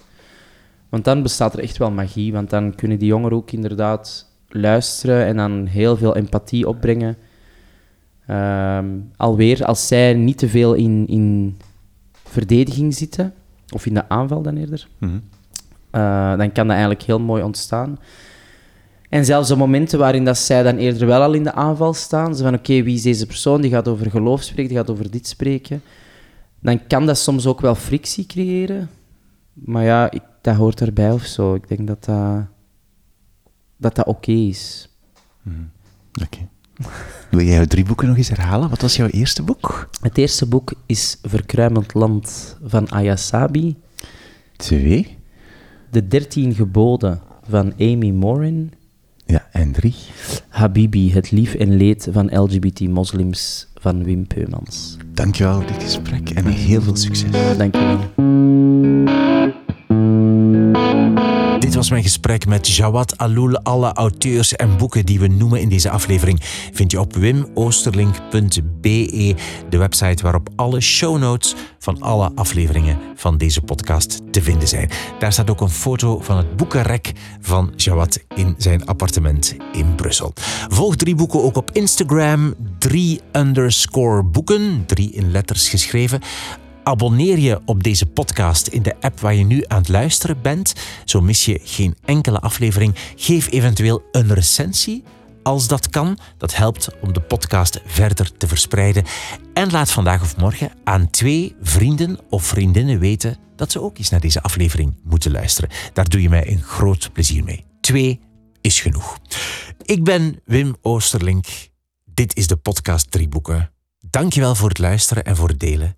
Want dan bestaat er echt wel magie, want dan kunnen die jongeren ook inderdaad luisteren en dan heel veel empathie opbrengen. Ehm, alweer, als zij niet te veel in, in verdediging zitten, of in de aanval dan eerder, eh, dan kan dat eigenlijk heel mooi ontstaan. En zelfs de momenten waarin dat zij dan eerder wel al in de aanval staan, zo van oké, wie is deze persoon, die gaat over geloof spreken, die gaat over dit spreken, dan kan dat soms ook wel frictie creëren. Maar ja, ik, dat hoort erbij of zo. Ik denk dat dat, dat, dat oké is. Oké. Wil jij jouw drie boeken nog eens herhalen? Wat was jouw eerste boek? Het eerste boek is Verkruimeld Land van Ayasabi. Twee. De dertien geboden van Amy Morin. Ja, en drie. Habibi, het lief en leed van LGBT-moslims van Wim Peumans. Dankjewel voor dit gesprek en heel veel succes. Dank Dit was mijn gesprek met Jawad Aloul. Alle auteurs en boeken die we noemen in deze aflevering vind je op wimoosterlink.be, de website waarop alle show notes van alle afleveringen van deze podcast te vinden zijn. Daar staat ook een foto van het boekenrek van Jawad in zijn appartement in Brussel. Volg drie boeken ook op Instagram, drie underscore boeken, drie in letters geschreven. Abonneer je op deze podcast in de app waar je nu aan het luisteren bent. Zo mis je geen enkele aflevering. Geef eventueel een recensie als dat kan. Dat helpt om de podcast verder te verspreiden. En laat vandaag of morgen aan twee vrienden of vriendinnen weten dat ze ook eens naar deze aflevering moeten luisteren. Daar doe je mij een groot plezier mee. Twee is genoeg. Ik ben Wim Oosterlink. Dit is de podcast Drie Boeken. Dankjewel voor het luisteren en voor het delen.